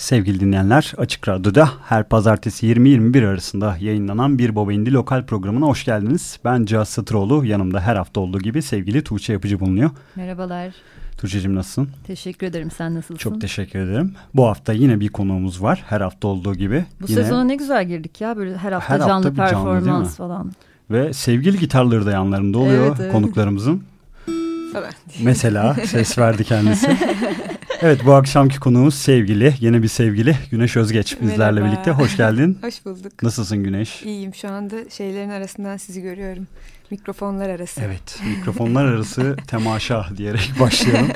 Sevgili dinleyenler Açık Radyo'da her pazartesi 20-21 arasında yayınlanan Bir Baba İndi lokal programına hoş geldiniz. Ben Cihat Satıroğlu yanımda her hafta olduğu gibi sevgili Tuğçe Yapıcı bulunuyor. Merhabalar. Tuğçe'cim nasılsın? Teşekkür ederim sen nasılsın? Çok teşekkür ederim. Bu hafta yine bir konuğumuz var her hafta olduğu gibi. Bu yine... sezona ne güzel girdik ya böyle her hafta her canlı hafta performans canlı, falan. Ve sevgili gitarları da yanlarında oluyor evet, evet. konuklarımızın. Evet. Mesela ses verdi kendisi. Evet bu akşamki konuğumuz sevgili, yeni bir sevgili Güneş Özgeç bizlerle Merhaba. birlikte. Hoş geldin. Hoş bulduk. Nasılsın Güneş? İyiyim şu anda şeylerin arasından sizi görüyorum. Mikrofonlar arası. Evet mikrofonlar arası temaşa diyerek başlayalım.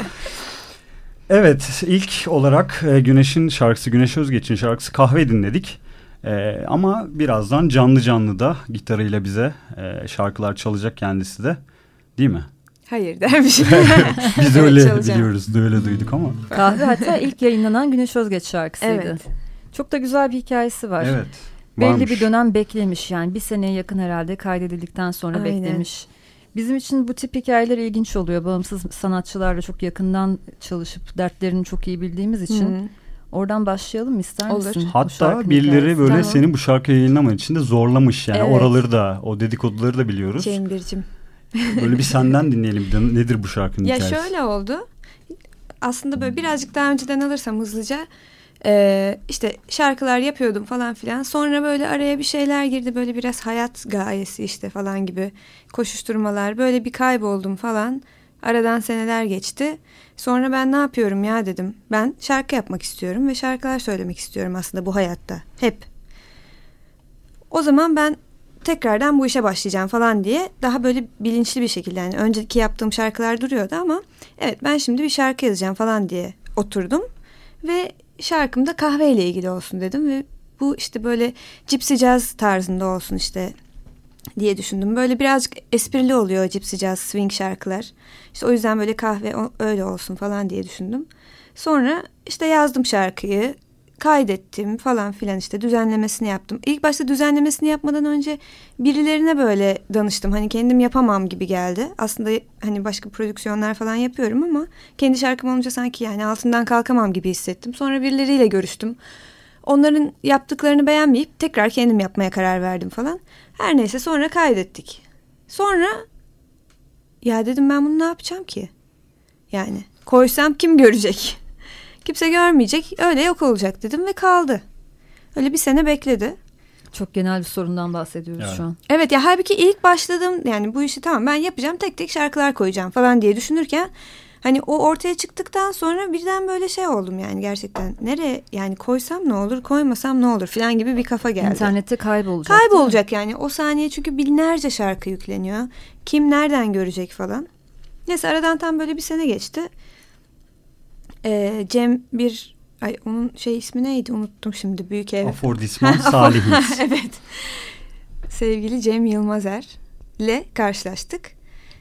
Evet ilk olarak e, Güneş'in şarkısı Güneş Özgeç'in şarkısı Kahve dinledik. Ee, ama birazdan canlı canlı da gitarıyla bize e, şarkılar çalacak kendisi de değil mi? Hayır dermiş. Biz öyle evet, biliyoruz, öyle duyduk ama. Kahve hatta ilk yayınlanan Güneş Özgeç şarkısıydı. Evet. Çok da güzel bir hikayesi var. Evet. Varmış. Belli bir dönem beklemiş yani bir seneye yakın herhalde kaydedildikten sonra Aynen. beklemiş. Bizim için bu tip hikayeler ilginç oluyor. Bağımsız sanatçılarla çok yakından çalışıp dertlerini çok iyi bildiğimiz için. Hı. Oradan başlayalım ister Olur. misin? Hatta birileri böyle tamam. senin bu şarkıyı yayınlaman için de zorlamış yani evet. oraları da o dedikoduları da biliyoruz. Cember'cim. Böyle bir senden dinleyelim. Nedir bu şarkının ya hikayesi? Ya şöyle oldu. Aslında böyle birazcık daha önceden alırsam hızlıca ee, işte şarkılar yapıyordum falan filan. Sonra böyle araya bir şeyler girdi. Böyle biraz hayat gayesi işte falan gibi koşuşturmalar. Böyle bir kayboldum falan. Aradan seneler geçti. Sonra ben ne yapıyorum ya dedim. Ben şarkı yapmak istiyorum ve şarkılar söylemek istiyorum aslında bu hayatta. Hep. O zaman ben tekrardan bu işe başlayacağım falan diye daha böyle bilinçli bir şekilde yani önceki yaptığım şarkılar duruyordu ama evet ben şimdi bir şarkı yazacağım falan diye oturdum ve şarkım da kahveyle ilgili olsun dedim ve bu işte böyle cipsi jazz tarzında olsun işte diye düşündüm. Böyle birazcık esprili oluyor cipsi jazz swing şarkılar. İşte o yüzden böyle kahve öyle olsun falan diye düşündüm. Sonra işte yazdım şarkıyı kaydettim falan filan işte düzenlemesini yaptım. İlk başta düzenlemesini yapmadan önce birilerine böyle danıştım. Hani kendim yapamam gibi geldi. Aslında hani başka prodüksiyonlar falan yapıyorum ama kendi şarkım olunca sanki yani altından kalkamam gibi hissettim. Sonra birileriyle görüştüm. Onların yaptıklarını beğenmeyip tekrar kendim yapmaya karar verdim falan. Her neyse sonra kaydettik. Sonra ya dedim ben bunu ne yapacağım ki? Yani koysam kim görecek? Kimse görmeyecek. Öyle yok olacak dedim ve kaldı. Öyle bir sene bekledi. Çok genel bir sorundan bahsediyoruz evet. şu an. Evet ya halbuki ilk başladım yani bu işi tamam ben yapacağım tek tek şarkılar koyacağım falan diye düşünürken hani o ortaya çıktıktan sonra birden böyle şey oldum yani gerçekten nereye yani koysam ne olur koymasam ne olur falan gibi bir kafa geldi. İnternette kaybolacak. Kaybolacak yani o saniye çünkü binlerce şarkı yükleniyor. Kim nereden görecek falan. Neyse aradan tam böyle bir sene geçti. Ee, Cem bir ay onun şey ismi neydi unuttum şimdi büyük ev. Afordisman Salihiniz. evet. Sevgili Cem Yılmazer ile karşılaştık.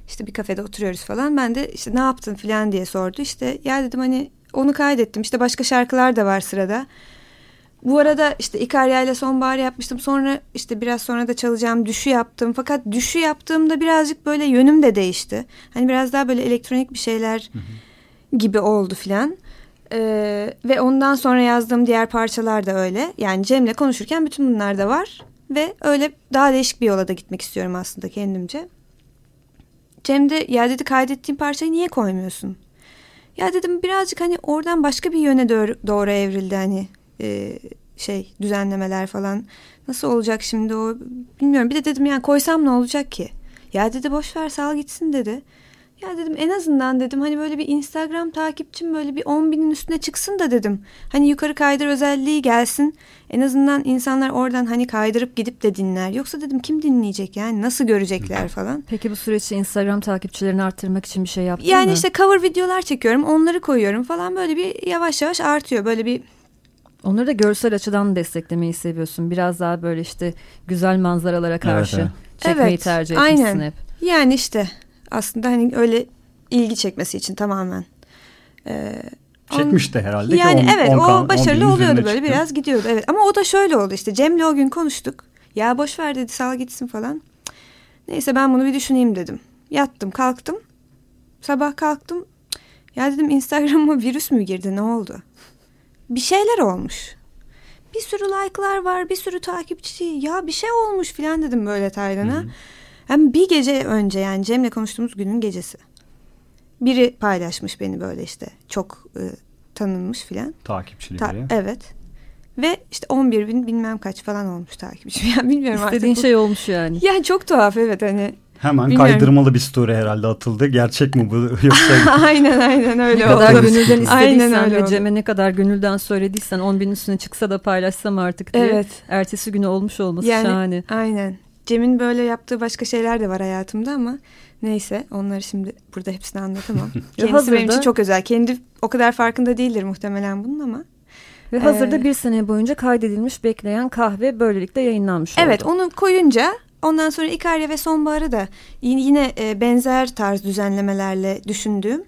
İşte bir kafede oturuyoruz falan. Ben de işte ne yaptın falan diye sordu. İşte ya dedim hani onu kaydettim. İşte başka şarkılar da var sırada. Bu arada işte İkarya ile Sonbahar yapmıştım. Sonra işte biraz sonra da çalacağım düşü yaptım. Fakat düşü yaptığımda birazcık böyle yönüm de değişti. Hani biraz daha böyle elektronik bir şeyler hı hı. Gibi oldu filan. Ee, ve ondan sonra yazdığım diğer parçalar da öyle. Yani Cem'le konuşurken bütün bunlar da var. Ve öyle daha değişik bir yola da gitmek istiyorum aslında kendimce. Cem de ya dedi kaydettiğim parçayı niye koymuyorsun? Ya dedim birazcık hani oradan başka bir yöne doğru, doğru evrildi hani e, şey düzenlemeler falan. Nasıl olacak şimdi o bilmiyorum. Bir de dedim yani koysam ne olacak ki? Ya dedi boş ver sal gitsin dedi. Ya dedim en azından dedim hani böyle bir Instagram takipçim böyle bir 10 binin üstüne çıksın da dedim. Hani yukarı kaydır özelliği gelsin. En azından insanlar oradan hani kaydırıp gidip de dinler. Yoksa dedim kim dinleyecek yani nasıl görecekler falan. Peki bu süreçte Instagram takipçilerini arttırmak için bir şey yaptın yani mı? Yani işte cover videolar çekiyorum onları koyuyorum falan böyle bir yavaş yavaş artıyor. Böyle bir Onları da görsel açıdan desteklemeyi seviyorsun. Biraz daha böyle işte güzel manzaralara karşı evet, evet. çekmeyi evet, tercih etmişsin aynen. hep. Yani işte aslında hani öyle ilgi çekmesi için tamamen. Ee, Çekmişti herhalde. Yani ki on, evet on, o başarılı oluyordu böyle çıktı. biraz gidiyordu. Evet ama o da şöyle oldu işte Cem'le o gün konuştuk. Ya boş ver dedi sal gitsin falan. Neyse ben bunu bir düşüneyim dedim. Yattım kalktım. Sabah kalktım. Ya dedim Instagram'a virüs mü girdi ne oldu? Bir şeyler olmuş. Bir sürü like'lar var, bir sürü takipçi. Ya bir şey olmuş falan dedim böyle Taylan'a. Hem bir gece önce yani Cem'le konuştuğumuz günün gecesi. Biri paylaşmış beni böyle işte çok e, tanınmış filan. Takipçili Ta- biri. Evet. Ve işte 11 bin bilmem kaç falan olmuş takipçi. Yani bilmiyorum İstediğin artık. şey olmuş yani. Yani çok tuhaf evet hani. Hemen Bilmiyorum. kaydırmalı bir story herhalde atıldı. Gerçek mi bu yoksa? aynen aynen öyle Ne kadar oldu. gönülden Aynen istediysen ve. Cem'e ne kadar gönülden söylediysen 10 bin üstüne çıksa da paylaşsam artık diye. Evet. Ertesi günü olmuş olması Yani şahane. aynen. Cem'in böyle yaptığı başka şeyler de var hayatımda ama neyse onları şimdi burada hepsini anlatamam. Kendisi hazırda- benim için çok özel. Kendi o kadar farkında değildir muhtemelen bunun ama. Ve hazırda Ee, bir sene boyunca kaydedilmiş bekleyen kahve böylelikle yayınlanmış oldu. Evet onu koyunca ondan sonra İkarya ve Sonbahar'ı da yine, yine e, benzer tarz düzenlemelerle düşündüğüm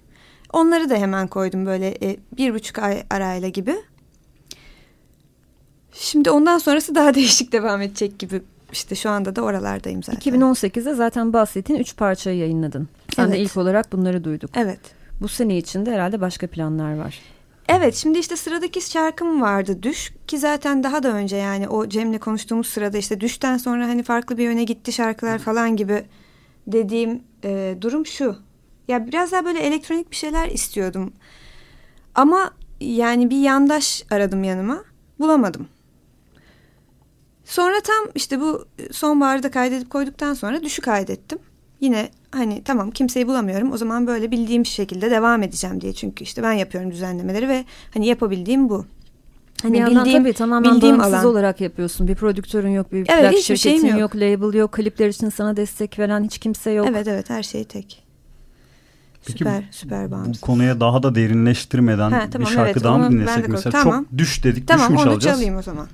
onları da hemen koydum böyle e, bir buçuk ay arayla gibi. Şimdi ondan sonrası daha değişik devam edecek gibi. İşte şu anda da oralardayım zaten. 2018'de zaten bahsettiğin üç parçayı yayınladın. Sen de Evet. ilk olarak bunları duyduk. Evet. Bu sene içinde herhalde başka planlar var. Evet şimdi işte sıradaki şarkım vardı Düş ki zaten daha da önce yani o Cem'le konuştuğumuz sırada işte Düş'ten sonra hani farklı bir yöne gitti şarkılar falan gibi dediğim e, durum şu. Ya biraz daha böyle elektronik bir şeyler istiyordum. Ama yani bir yandaş aradım yanıma. Bulamadım. Sonra tam işte bu sonbaharda kaydedip koyduktan sonra düşü kaydettim. Yine hani tamam kimseyi bulamıyorum o zaman böyle bildiğim şekilde devam edeceğim diye. Çünkü işte ben yapıyorum düzenlemeleri ve hani yapabildiğim bu. Hani bir yandan bildiğim, tabii tamamen bildiğim bağımsız alan. olarak yapıyorsun. Bir prodüktörün yok, bir evet, plak şirketin yok. yok, label yok, klipler için sana destek veren hiç kimse yok. Evet evet her şey tek. Peki süper, süper bağımsız. Bu konuya daha da derinleştirmeden ha, tamam, bir şarkı evet, daha mı dinlesek mesela? Tamam. Çok düş dedik, tamam, düş mü çalacağız? Tamam onu çalayım o zaman.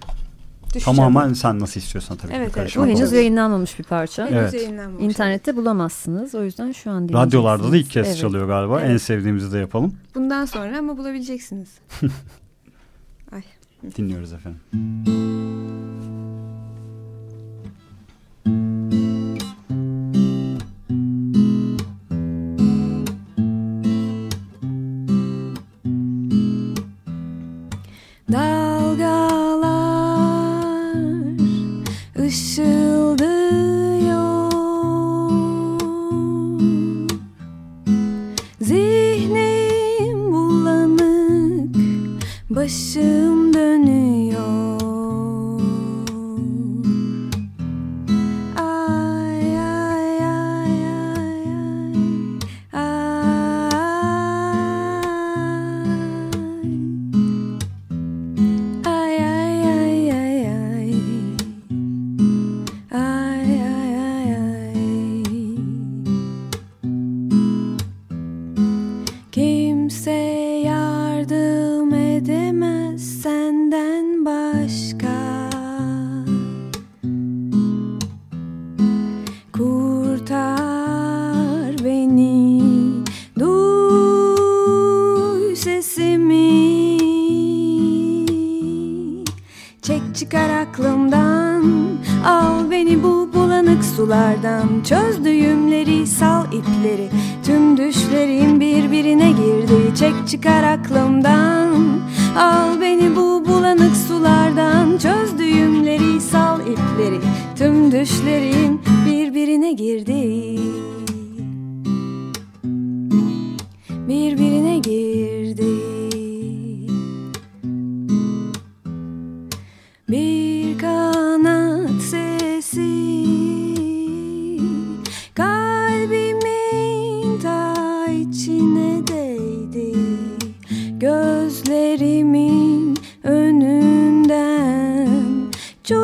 Düş Tamamen sen nasıl istiyorsan tabii. Evet, evet. Bu henüz yayınlanmamış bir parça. Evet. Yayınlanmamış. İnternette bulamazsınız. O yüzden şu an Radyolarda da ilk kez evet. çalıyor galiba. Evet. En sevdiğimizi de yapalım. Bundan sonra ama bulabileceksiniz. Ay. Dinliyoruz efendim.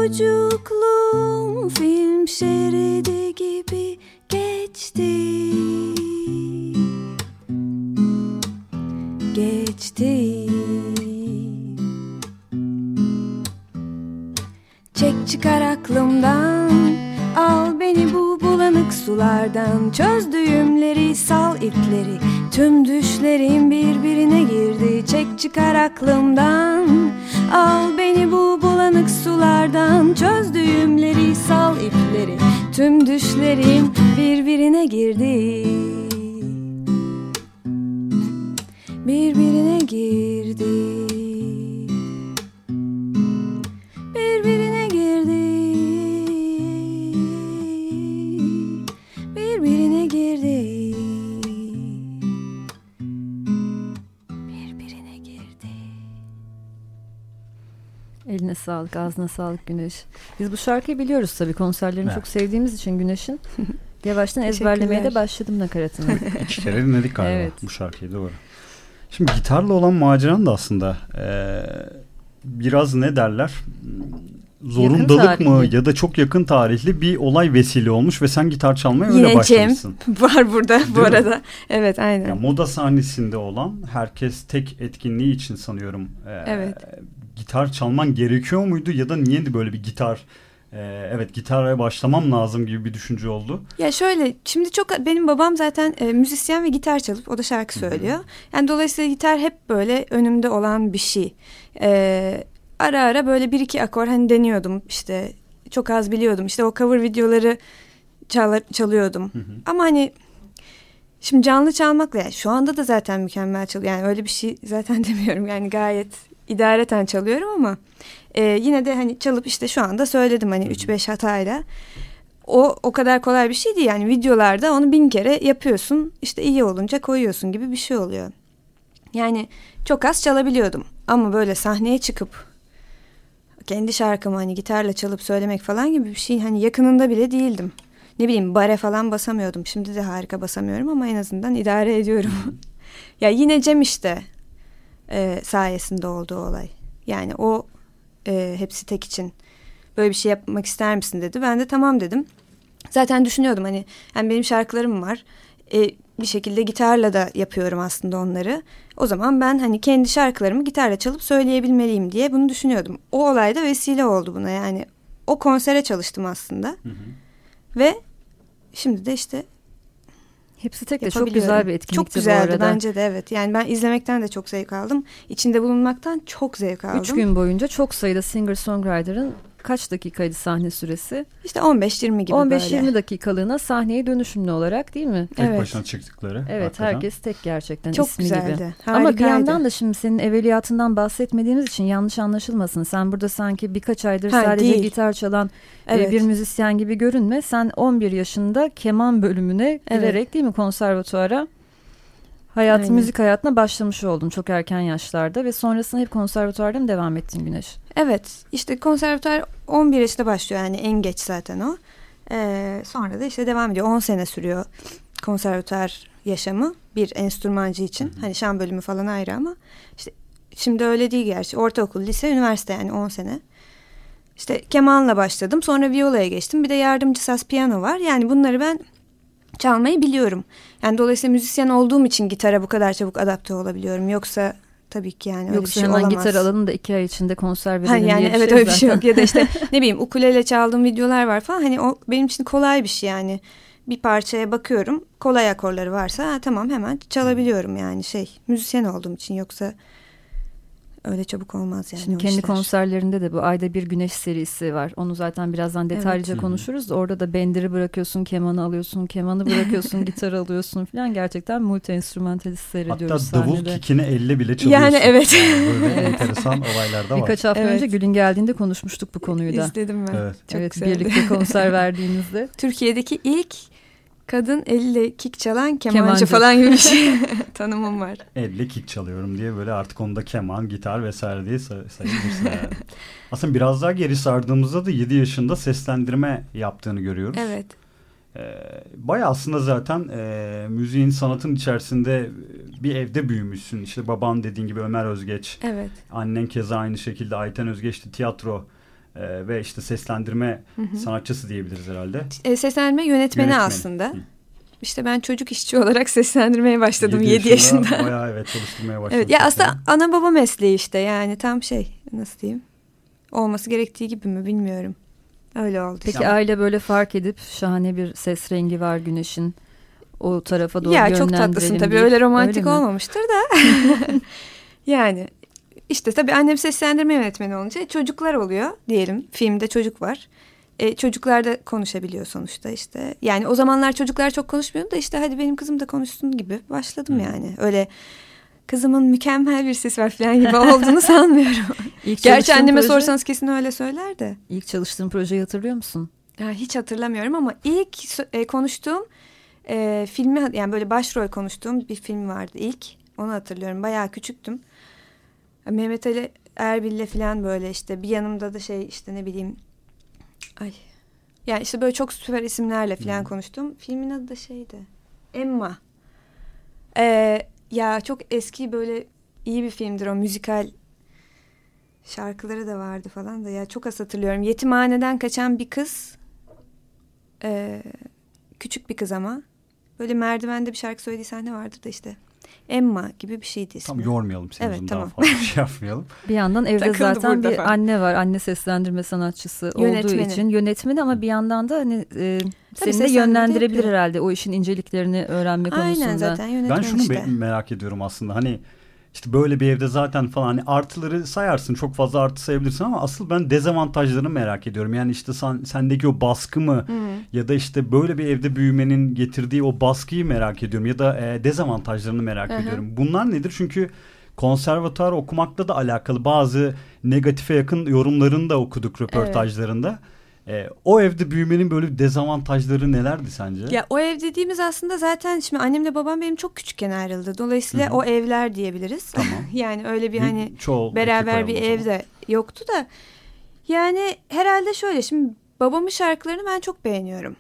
Çocukluğum film şeridi gibi geçti. Geçti. Çek çıkar aklımdan Al beni bu bulanık sulardan. Çöz düğümleri sal ipleri Tüm düşlerim birbirine girdi. Çek çıkar aklımdan Al beni bu bulanık sulardan Çöz düğümleri sal ipleri. Tüm düşlerim birbirine girdi. Birbirine girdi. Sağlık, ağzına sağlık Güneş. Biz bu şarkıyı biliyoruz tabii. Konserlerini evet. çok sevdiğimiz için Güneş'in. Yavaştan ezberlemeye de başladım nakaratını. İki kere dinledik galiba evet. bu şarkıyı doğru. Şimdi gitarla olan maceran da aslında e, biraz ne derler zorundalık mı ya da çok yakın tarihli bir olay vesile olmuş ve sen gitar çalmaya Yine öyle başlamışsın. Cem var burada Değil bu mi? arada. Evet aynen. Yani moda sahnesinde olan herkes tek etkinliği için sanıyorum. E, evet gitar çalman gerekiyor muydu ya da niye böyle bir gitar ee, evet gitara başlamam lazım gibi bir düşünce oldu. Ya şöyle şimdi çok benim babam zaten e, müzisyen ve gitar çalıp o da şarkı söylüyor. Yani dolayısıyla gitar hep böyle önümde olan bir şey. Ee, ara ara böyle bir iki akor hani deniyordum işte çok az biliyordum işte o cover videoları çal çalıyordum. Hı-hı. Ama hani şimdi canlı çalmakla yani şu anda da zaten mükemmel çalıyor yani öyle bir şey zaten demiyorum yani gayet idareten çalıyorum ama e, yine de hani çalıp işte şu anda söyledim hani 3-5 hatayla. o o kadar kolay bir şey değil yani videolarda onu bin kere yapıyorsun işte iyi olunca koyuyorsun gibi bir şey oluyor. Yani çok az çalabiliyordum ama böyle sahneye çıkıp kendi şarkımı hani gitarla çalıp söylemek falan gibi bir şey hani yakınında bile değildim. Ne bileyim bare falan basamıyordum. Şimdi de harika basamıyorum ama en azından idare ediyorum. ya yine Cem işte e, sayesinde oldu olay. Yani o e, hepsi tek için böyle bir şey yapmak ister misin dedi. Ben de tamam dedim. Zaten düşünüyordum hani yani benim şarkılarım var. E, bir şekilde gitarla da yapıyorum aslında onları. O zaman ben hani kendi şarkılarımı gitarla çalıp söyleyebilmeliyim diye bunu düşünüyordum. O olay da vesile oldu buna yani. O konsere çalıştım aslında. Hı hı. Ve şimdi de işte Hepsi tek de çok güzel bir etkinlikti Çok güzeldi bence de evet. Yani ben izlemekten de çok zevk aldım. İçinde bulunmaktan çok zevk aldım. Üç gün boyunca çok sayıda singer-songwriter'ın kaç dakikaydı sahne süresi? İşte 15-20 gibi 15 böyle. 15-20 dakikalığına sahneye dönüşümlü olarak değil mi? Tek evet. başına çıktıkları. Evet hakikaten. herkes tek gerçekten Çok ismi güzeldi. gibi. Harikaydı. Ama bir yandan da şimdi senin evveliyatından bahsetmediğimiz için yanlış anlaşılmasın. Sen burada sanki birkaç aydır ha, sadece değil. gitar çalan e, evet. bir müzisyen gibi görünme. Sen 11 yaşında keman bölümüne girerek evet. değil mi konservatuara? Hayat, Aynen. müzik hayatına başlamış oldun çok erken yaşlarda ve sonrasında hep konservatuvarda mı devam ettin Güneş? Evet işte konservatuvar 11 yaşında başlıyor yani en geç zaten o. Ee, sonra da işte devam ediyor 10 sene sürüyor konservatuvar yaşamı bir enstrümancı için. Hı hı. Hani şan bölümü falan ayrı ama işte şimdi öyle değil gerçi ortaokul, lise, üniversite yani 10 sene. İşte kemanla başladım sonra violaya geçtim bir de yardımcı saz piyano var yani bunları ben çalmayı biliyorum. Yani dolayısıyla müzisyen olduğum için gitara bu kadar çabuk adapte olabiliyorum. Yoksa tabii ki yani öyle Yoksa bir şey hemen olamaz. gitar alalım da iki ay içinde konser verelim ha, yani diye evet şey öyle bir şey yok. Ya da işte ne bileyim ukulele çaldığım videolar var falan. Hani o benim için kolay bir şey yani. Bir parçaya bakıyorum. Kolay akorları varsa ha, tamam hemen çalabiliyorum yani şey. Müzisyen olduğum için yoksa öyle çabuk olmaz yani. Şimdi kendi işler. konserlerinde de bu ayda bir güneş serisi var. Onu zaten birazdan detaylıca evet. konuşuruz. Orada da bendiri bırakıyorsun, kemanı alıyorsun, kemanı bırakıyorsun, gitar alıyorsun falan. Gerçekten multi enstrümantalist seyrediyoruz Hatta davul kikini elle bile çalıyorsun. Yani evet. Yani böyle enteresan olaylar da var. Birkaç hafta evet. önce Gül'ün geldiğinde konuşmuştuk bu konuyu da. İzledim ben. Evet. Çok evet, birlikte konser verdiğimizde. Türkiye'deki ilk kadın elle kick çalan kemancı, kemancı. falan gibi bir şey tanımım var. Elle kick çalıyorum diye böyle artık onda keman, gitar vesaire diye say sayabilirsin yani. Aslında biraz daha geri sardığımızda da 7 yaşında seslendirme yaptığını görüyoruz. Evet. Ee, Baya aslında zaten e, müziğin sanatın içerisinde bir evde büyümüşsün. İşte baban dediğin gibi Ömer Özgeç. Evet. Annen keza aynı şekilde Ayten Özgeç de tiyatro e, ve işte seslendirme hı hı. sanatçısı diyebiliriz herhalde. E, seslendirme yönetmeni, yönetmeni. aslında. Hı. İşte ben çocuk işçi olarak seslendirmeye başladım 7, 7 yaşında. yaşında. Bayağı evet çalıştırmaya başladım. Evet, ya aslında ana baba mesleği işte yani tam şey nasıl diyeyim olması gerektiği gibi mi bilmiyorum. Öyle oldu. Peki işte. aile böyle fark edip şahane bir ses rengi var güneşin o tarafa doğru Ya çok tatlısın tabii öyle romantik öyle olmamıştır da. yani işte tabii annem seslendirme yönetmeni olunca çocuklar oluyor diyelim. Filmde çocuk var. E, çocuklar da konuşabiliyor sonuçta işte. Yani o zamanlar çocuklar çok konuşmuyordu da işte hadi benim kızım da konuşsun gibi başladım hmm. yani. Öyle kızımın mükemmel bir ses var falan gibi olduğunu sanmıyorum. İlk Gerçi anneme proje, sorsanız kesin öyle söyler de. İlk çalıştığın projeyi hatırlıyor musun? Ya hiç hatırlamıyorum ama ilk e, konuştuğum e, filmi yani böyle başrol konuştuğum bir film vardı ilk. Onu hatırlıyorum. Bayağı küçüktüm. Mehmet Ali Erbil'le falan böyle işte bir yanımda da şey işte ne bileyim ay yani işte böyle çok süper isimlerle falan hmm. konuştum. Filmin adı da şeydi. Emma. Ee, ya çok eski böyle iyi bir filmdir o müzikal şarkıları da vardı falan da ya çok az hatırlıyorum. Yetimhaneden kaçan bir kız e, küçük bir kız ama böyle merdivende bir şarkı söylediği sahne vardır da işte Emma gibi bir şeydi ismi. Tam yormayalım seni evet, tamam. daha fazla şey yapmayalım. bir yandan evde zaten bir falan. anne var. Anne seslendirme sanatçısı Yönetmeni. olduğu için yönetmeni ama bir yandan da hani e, seni de yönlendirebilir yapıyor. herhalde o işin inceliklerini öğrenme Aynen konusunda. Aynen zaten yönetmen Ben şunu işte. merak ediyorum aslında hani işte böyle bir evde zaten falan hani artıları sayarsın çok fazla artı sayabilirsin ama asıl ben dezavantajlarını merak ediyorum. Yani işte sen, sendeki o baskı mı hmm. ya da işte böyle bir evde büyümenin getirdiği o baskıyı merak ediyorum ya da e, dezavantajlarını merak Hı-hı. ediyorum. Bunlar nedir? Çünkü konservatuar okumakla da alakalı bazı negatife yakın yorumlarını da okuduk röportajlarında. Evet. E, o evde büyümenin böyle dezavantajları nelerdi sence? Ya o ev dediğimiz aslında zaten şimdi annemle babam benim çok küçükken ayrıldı. Dolayısıyla Hı-hı. o evler diyebiliriz. Tamam. yani öyle bir hani Çoğu beraber bir ev de yoktu da. Yani herhalde şöyle şimdi babamın şarkılarını ben çok beğeniyorum.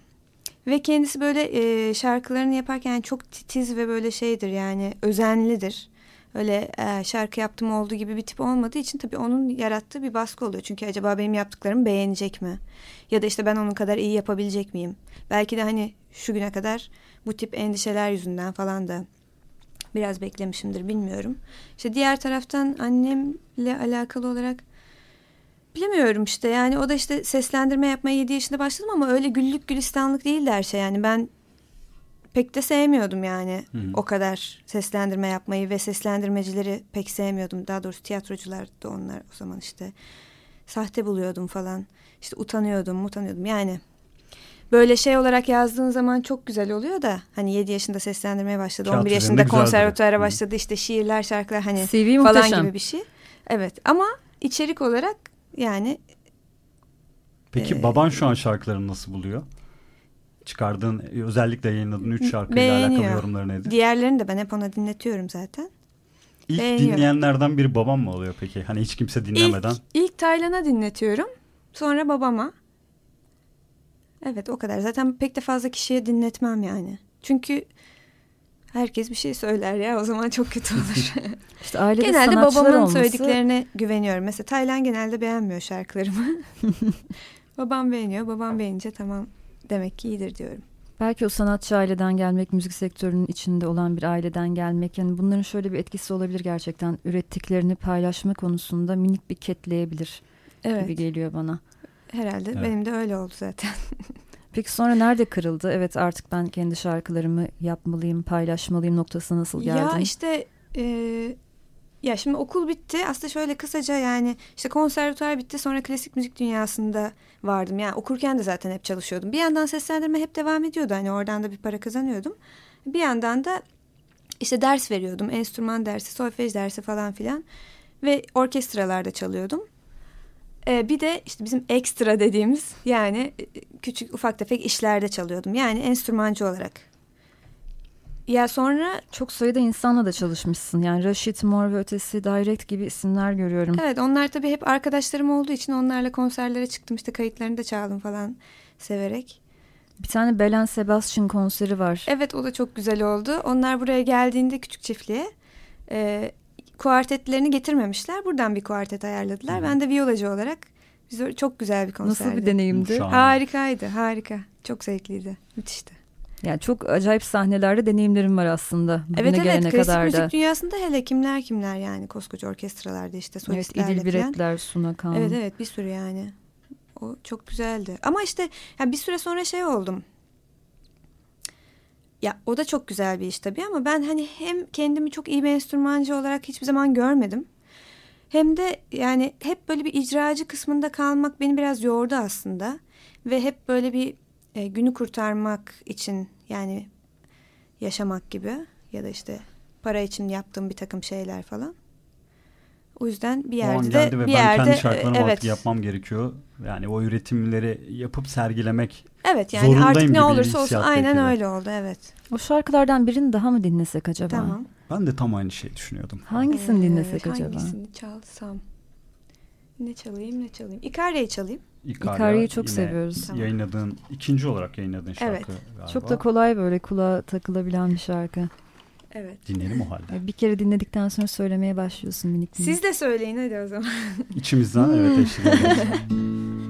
Ve kendisi böyle e, şarkılarını yaparken çok titiz ve böyle şeydir yani özenlidir. Öyle e, şarkı yaptım olduğu gibi bir tip olmadığı için tabii onun yarattığı bir baskı oluyor. Çünkü acaba benim yaptıklarımı beğenecek mi? Ya da işte ben onun kadar iyi yapabilecek miyim? Belki de hani şu güne kadar bu tip endişeler yüzünden falan da biraz beklemişimdir bilmiyorum. İşte diğer taraftan annemle alakalı olarak bilemiyorum işte yani o da işte seslendirme yapmaya 7 yaşında başladım ama öyle güllük gülistanlık değildi her şey yani ben pek de sevmiyordum yani Hı. o kadar seslendirme yapmayı ve seslendirmecileri pek sevmiyordum daha doğrusu tiyatrocular da onlar o zaman işte sahte buluyordum falan işte utanıyordum utanıyordum yani böyle şey olarak yazdığın zaman çok güzel oluyor da hani 7 yaşında seslendirmeye başladı Tiyatro 11 yaşında konservatuara başladı işte şiirler şarkılar hani CV falan muhteşem. gibi bir şey evet ama içerik olarak yani Peki e, baban şu an şarkılarını nasıl buluyor? Çıkardığın özellikle yayınladığın üç şarkıyla alakalı yorumları nedir? Diğerlerini de ben hep ona dinletiyorum zaten. İlk Beğeniyor. dinleyenlerden biri babam mı oluyor peki? Hani hiç kimse dinlemeden. İlk, ilk Taylan'a dinletiyorum. Sonra babama. Evet o kadar. Zaten pek de fazla kişiye dinletmem yani. Çünkü herkes bir şey söyler ya o zaman çok kötü olur. işte ailede genelde babamın olması... söylediklerine güveniyorum. Mesela Taylan genelde beğenmiyor şarkılarımı. babam beğeniyor. Babam beğenince tamam demek ki iyidir diyorum. Belki o sanatçı aileden gelmek, müzik sektörünün içinde olan bir aileden gelmek yani bunların şöyle bir etkisi olabilir gerçekten. Ürettiklerini paylaşma konusunda minik bir ketleyebilir evet. gibi geliyor bana. Herhalde evet. benim de öyle oldu zaten. Peki sonra nerede kırıldı? Evet artık ben kendi şarkılarımı yapmalıyım, paylaşmalıyım noktasına nasıl geldin? Ya işte e, ya şimdi okul bitti. Aslında şöyle kısaca yani işte konservatuar bitti. Sonra klasik müzik dünyasında vardım. Yani okurken de zaten hep çalışıyordum. Bir yandan seslendirme hep devam ediyordu. Hani oradan da bir para kazanıyordum. Bir yandan da işte ders veriyordum. Enstrüman dersi, solfej dersi falan filan. Ve orkestralarda çalıyordum. Ee, bir de işte bizim ekstra dediğimiz yani e, küçük ufak tefek işlerde çalıyordum. Yani enstrümancı olarak. Ya sonra çok sayıda insanla da çalışmışsın. Yani Raşit Mor ve Ötesi, Direct gibi isimler görüyorum. Evet onlar tabii hep arkadaşlarım olduğu için onlarla konserlere çıktım. işte kayıtlarını da çaldım falan severek. Bir tane Belen Sebastian konseri var. Evet o da çok güzel oldu. Onlar buraya geldiğinde küçük çiftliğe e, kuartetlerini getirmemişler. Buradan bir kuartet ayarladılar. Ben de viyolacı olarak biz çok güzel bir konserdi. Nasıl bir deneyimdi? Harikaydı, harika. Çok zevkliydi, müthişti. Yani çok acayip sahnelerde deneyimlerim var aslında. Bugüne evet evet klasik kadar müzik da. dünyasında hele kimler kimler yani koskoca orkestralarda işte solistlerle Evet İdil Biretler, Suna Kan. Evet evet bir sürü yani. O çok güzeldi. Ama işte yani bir süre sonra şey oldum. Ya o da çok güzel bir iş tabii ama ben hani hem kendimi çok iyi bir enstrümancı olarak hiçbir zaman görmedim. Hem de yani hep böyle bir icracı kısmında kalmak beni biraz yordu aslında. Ve hep böyle bir e, günü kurtarmak için yani yaşamak gibi ya da işte para için yaptığım bir takım şeyler falan. O yüzden bir yerde de bir ben yerde kendi şarkılarımı evet. yapmam gerekiyor. Yani o üretimleri yapıp sergilemek Evet yani artık ne olursa olsun aynen öyle oldu evet. O şarkılardan birini daha mı dinlesek acaba? Tamam. Ben de tam aynı şeyi düşünüyordum. Hangisini ee, dinlesek acaba? Hangisini çalsam? Ne çalayım ne çalayım? İkarya'yı çalayım. İkarya'yı çok seviyoruz. Yayınladığın, ikinci olarak yayınladığın şarkı evet. galiba. Çok da kolay böyle kulağa takılabilen bir şarkı. Evet. Dinleyelim o halde. Bir kere dinledikten sonra söylemeye başlıyorsun minik minik. Siz de söyleyin hadi o zaman. İçimizden evet eşlik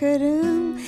bakarım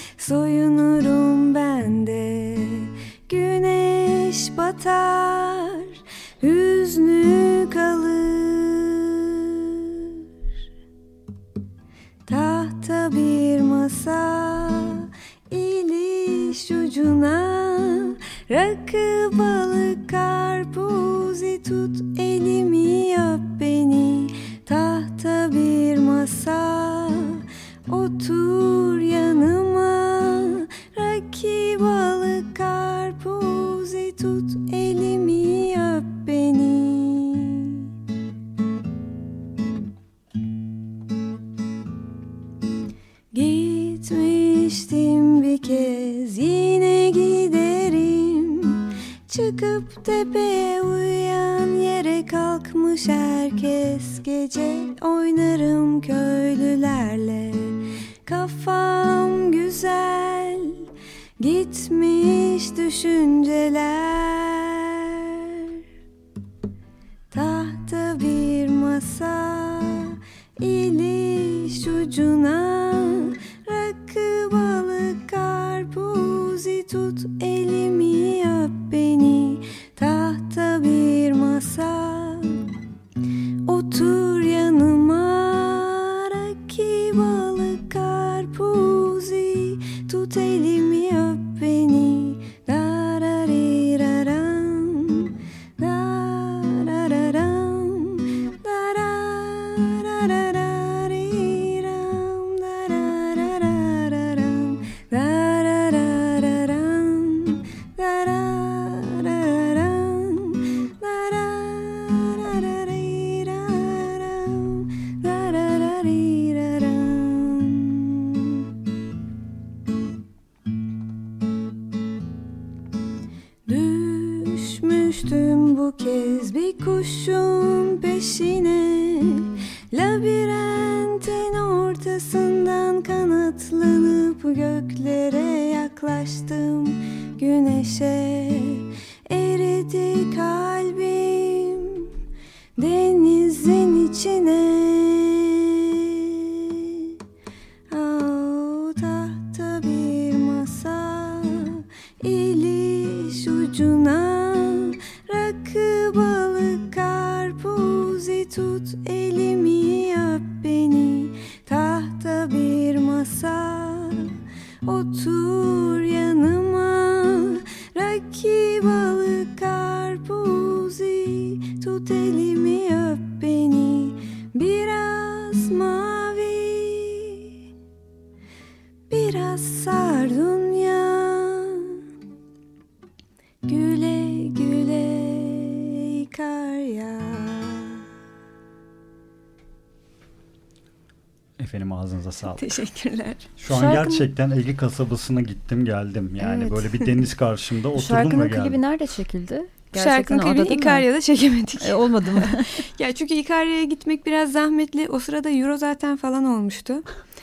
ağzınıza sağlık. Teşekkürler. Şu an Şarkının- gerçekten Ege kasabasına gittim geldim. Yani Evet. böyle bir deniz karşımda oturdum Şarkının ve geldim. klibi nerede çekildi? Şarkının adada klibini? İkarya'da çekemedik. E, olmadı mı? ya çünkü İkarya'ya gitmek biraz zahmetli. O sırada Euro zaten falan olmuştu.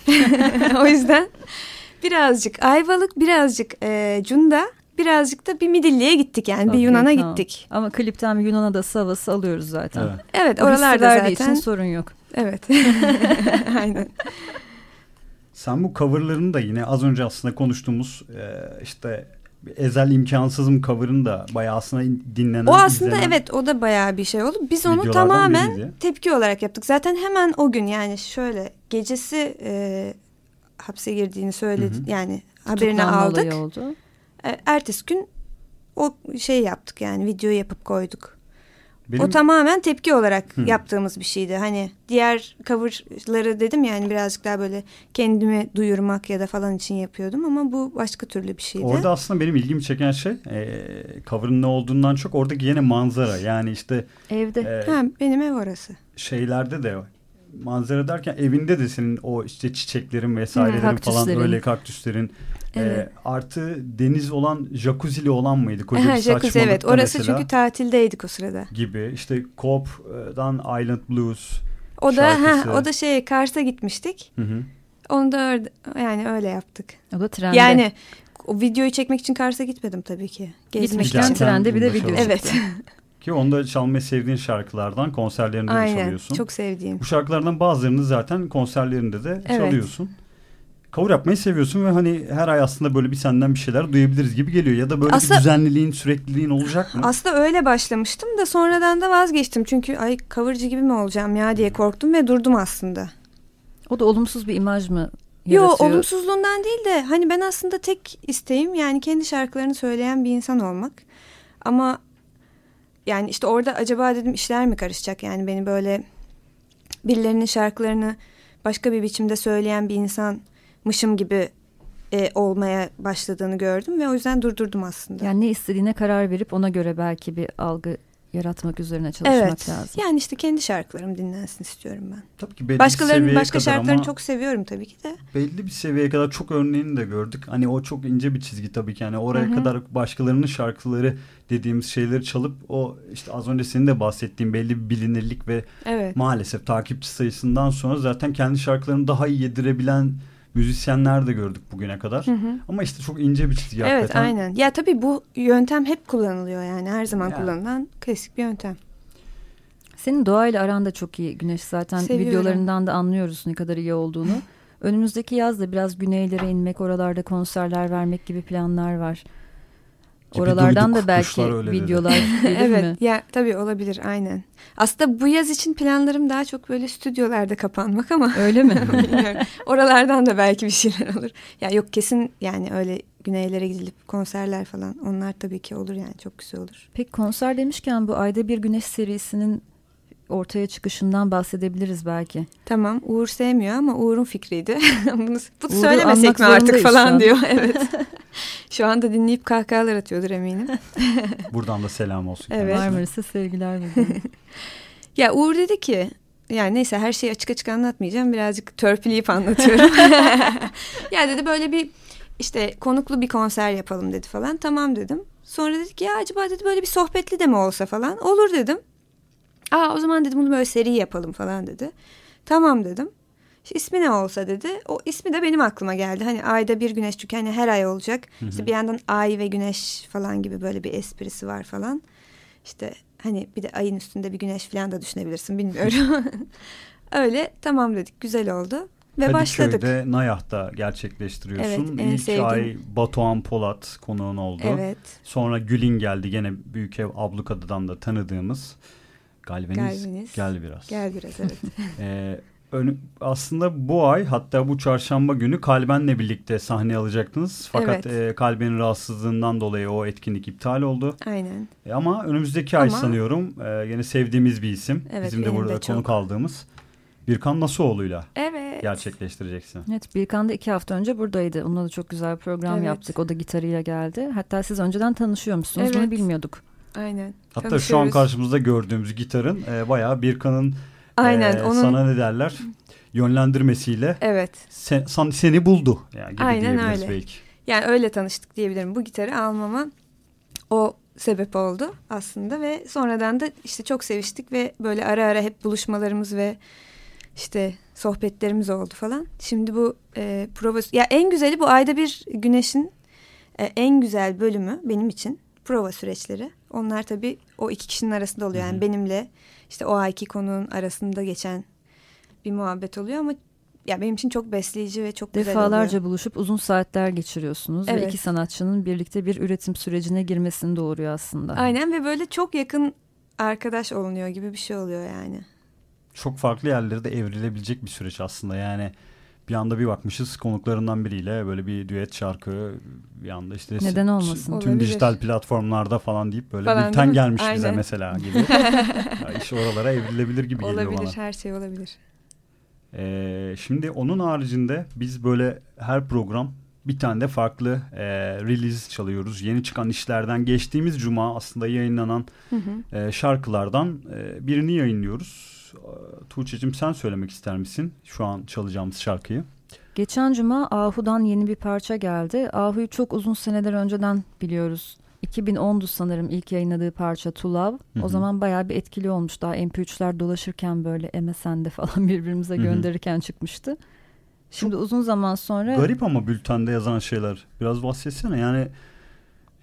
o yüzden birazcık Ayvalık, birazcık e, Cunda, birazcık da bir Midilli'ye gittik yani. bir Okey, Yunan'a tamam. gittik. Ama klipten bir Yunan adası havası alıyoruz zaten. Evet. Evet oralarda zaten. için sorun yok. Evet. Aynen. Sen bu coverlarını da yine az önce aslında konuştuğumuz e, işte Ezel imkansızım cover'ını da bayağı aslında dinlenen. O aslında izlenen evet o da bayağı bir şey oldu. Biz onu tamamen biriydi. tepki olarak yaptık. Zaten hemen o gün yani şöyle gecesi e, hapse girdiğini söyledi. Hı hı. Yani haberini Tutuklanma aldık. oldu. E, ertesi gün o şey yaptık yani videoyu yapıp koyduk. Benim, O tamamen tepki olarak Hı. yaptığımız bir şeydi. Hani diğer coverları dedim yani birazcık daha böyle kendimi duyurmak ya da falan için yapıyordum ama bu başka türlü bir şeydi. Orada aslında benim ilgimi çeken şey e, cover'ın ne olduğundan çok oradaki yine manzara. Yani işte Evde. e, Ha, benim ev orası. şeylerde de manzara derken evinde de senin o işte çiçeklerin vesairelerin Hı, falan kaktüslerin. öyle kaktüslerin Evet. e, artı deniz olan jacuzzi'li olan mıydı? Koca bir jacuzzi evet orası mesela çünkü tatildeydik o sırada. gibi işte Coop'dan Island Blues O da Şarkısı. ha, o da şey Kars'a gitmiştik. hı hı. Onu da öyle, yani öyle yaptık. O da trende. Yani o videoyu çekmek için Kars'a gitmedim tabii ki. Gezmek için. Trende bir de video. Evet. ki onda çalmayı sevdiğin şarkılardan konserlerinde de Aynen. çalıyorsun. Çok sevdiğim. Bu şarkılardan bazılarını zaten konserlerinde de Evet. çalıyorsun. Cover yapmayı seviyorsun ve hani her ay aslında böyle bir senden bir şeyler duyabiliriz gibi geliyor. Ya da böyle Aslında- bir düzenliliğin, sürekliliğin olacak mı? Aslında öyle başlamıştım da sonradan da vazgeçtim. Çünkü ay covercı gibi mi olacağım ya diye korktum ve durdum aslında. O da olumsuz bir imaj mı Yo yaratıyor? olumsuzluğundan değil de hani ben aslında tek isteğim yani kendi şarkılarını söyleyen bir insan olmak. Ama yani işte orada acaba dedim işler mi karışacak yani beni böyle birilerinin şarkılarını başka bir biçimde söyleyen bir insanmışım gibi e, olmaya başladığını gördüm ve o yüzden durdurdum aslında. Yani ne istediğine karar verip ona göre belki bir algı yaratmak üzerine çalışmak evet. lazım. Yani işte kendi şarkılarım dinlensin istiyorum ben. Tabii ki belli Başkalarının bir başka şarkılarını ama çok seviyorum tabii ki de. Belli bir seviyeye kadar çok örneğini de gördük. Hani o çok ince bir çizgi tabii ki. Yani oraya Hı -hı. kadar başkalarının şarkıları dediğimiz şeyleri çalıp o işte az önce senin de bahsettiğin belli bir bilinirlik ve evet. maalesef takipçi sayısından sonra zaten kendi şarkılarını daha iyi yedirebilen müzisyenler de gördük bugüne kadar. Hı hı. Ama işte çok ince bir çizgi evet, hakikaten. Evet aynen. Ya tabii bu yöntem hep kullanılıyor yani her zaman yani. kullanılan klasik bir yöntem. Senin doğayla aran da çok iyi Güneş. Zaten Seviyorum. videolarından da anlıyoruz ne kadar iyi olduğunu. Önümüzdeki yaz da biraz güneylere inmek, oralarda konserler vermek gibi planlar var. Gibi Oralardan duyduk, da belki videolar gelir evet, mi? ya tabii olabilir aynen. Aslında bu yaz için planlarım daha çok böyle stüdyolarda kapanmak ama. Öyle mi? Oralardan da belki bir şeyler olur. Ya yok kesin yani öyle güneylere gidilip konserler falan onlar tabii ki olur yani çok güzel olur. Peki konser demişken bu Ayda Bir Güneş serisinin ortaya çıkışından bahsedebiliriz belki. Tamam Uğur sevmiyor ama Uğur'un fikriydi. bunu bunu söylemesek mi artık falan diyor. Evet. Şu anda dinleyip kahkahalar atıyordur eminim. Buradan da selam olsun. Evet. Marmaris'e sevgiler ya Uğur dedi ki yani neyse her şeyi açık açık anlatmayacağım. Birazcık törpüleyip anlatıyorum. ya dedi böyle bir işte konuklu bir konser yapalım dedi falan. Tamam dedim. Sonra dedik ya acaba dedi böyle bir sohbetli de mi olsa falan. Olur dedim. Aa o zaman dedim bunu böyle seri yapalım falan dedi. Tamam dedim. İşte ismi ne olsa dedi. O ismi de benim aklıma geldi. Hani ayda bir güneş çünkü hani her ay olacak. Hı hı. İşte bir yandan ay ve güneş falan gibi böyle bir esprisi var falan. İşte hani bir de ayın üstünde bir güneş falan da düşünebilirsin bilmiyorum. Öyle tamam dedik güzel oldu. Ve Kadıköy'de, başladık. Nayah'ta gerçekleştiriyorsun. Evet, İlk sevdiğim. ay Batuhan Polat konuğun oldu. Evet. Sonra Gül'in geldi gene Büyük Ev Ablukada'dan da tanıdığımız. Galveniz, Galveniz. Gel biraz. Gel biraz evet. ee, ön, aslında bu ay hatta bu çarşamba günü Kalben'le birlikte sahne alacaktınız. Fakat evet. e, Kalben'in rahatsızlığından dolayı o etkinlik iptal oldu. Aynen. E, ama önümüzdeki ama, ay sanıyorum e, yine sevdiğimiz bir isim. Evet, Bizim de burada de konuk çok. aldığımız. Birkan Nasuoğlu'yla evet. gerçekleştireceksin. Evet Birkan da iki hafta önce buradaydı. Onunla da çok güzel program evet. yaptık. O da gitarıyla geldi. Hatta siz önceden tanışıyormuşsunuz. Evet. Bunu bilmiyorduk. Aynen. Hatta şu an karşımızda gördüğümüz gitarın e, bayağı Birkan'ın Aynen, e, onun... sana ne derler yönlendirmesiyle evet. sen, san, seni buldu yani gibi Aynen öyle. belki. Yani öyle tanıştık diyebilirim. Bu gitarı almama o sebep oldu aslında ve sonradan da işte çok seviştik ve böyle ara ara hep buluşmalarımız ve işte sohbetlerimiz oldu falan. Şimdi bu e, prova ya en güzeli bu ayda bir güneşin e, en güzel bölümü benim için prova süreçleri. Onlar tabii o iki kişinin arasında oluyor. Yani Hı -hı. benimle işte o ayki konunun arasında geçen bir muhabbet oluyor ama ya benim için çok besleyici ve çok güzel Defalarca buluşup uzun saatler geçiriyorsunuz evet. ve iki sanatçının birlikte bir üretim sürecine girmesini doğuruyor aslında. Aynen ve böyle çok yakın arkadaş olunuyor gibi bir şey oluyor yani. Çok farklı yerlere de evrilebilecek bir süreç aslında yani bir anda bir bakmışız konuklarından biriyle böyle bir düet şarkı bir anda işte neden olmasın tüm Olabilir. dijital platformlar falan deyip böyle falan, bülten gelmiş Aynen. bize mesela gibi ya iş oralara evrilebilir gibi olabilir, geliyor bana. Olabilir her şey olabilir. Ee, şimdi onun haricinde biz böyle her program bir tane de farklı e, release çalıyoruz. Yeni çıkan işlerden geçtiğimiz cuma aslında yayınlanan hı hı. E, şarkılardan e, birini yayınlıyoruz. Tuğçe'cim sen söylemek ister misin şu an çalacağımız şarkıyı? Geçen cuma Ahu'dan yeni bir parça geldi. Ahu'yu çok uzun seneler önceden biliyoruz. 2010'du sanırım ilk yayınladığı parça To Love. Hı hı. O zaman bayağı bir etkili olmuş. Daha MP3'ler dolaşırken böyle MSN'de falan birbirimize hı hı. gönderirken çıkmıştı. Şimdi çok uzun zaman sonra... Garip ama bültende yazan şeyler. Biraz bahsetsene yani...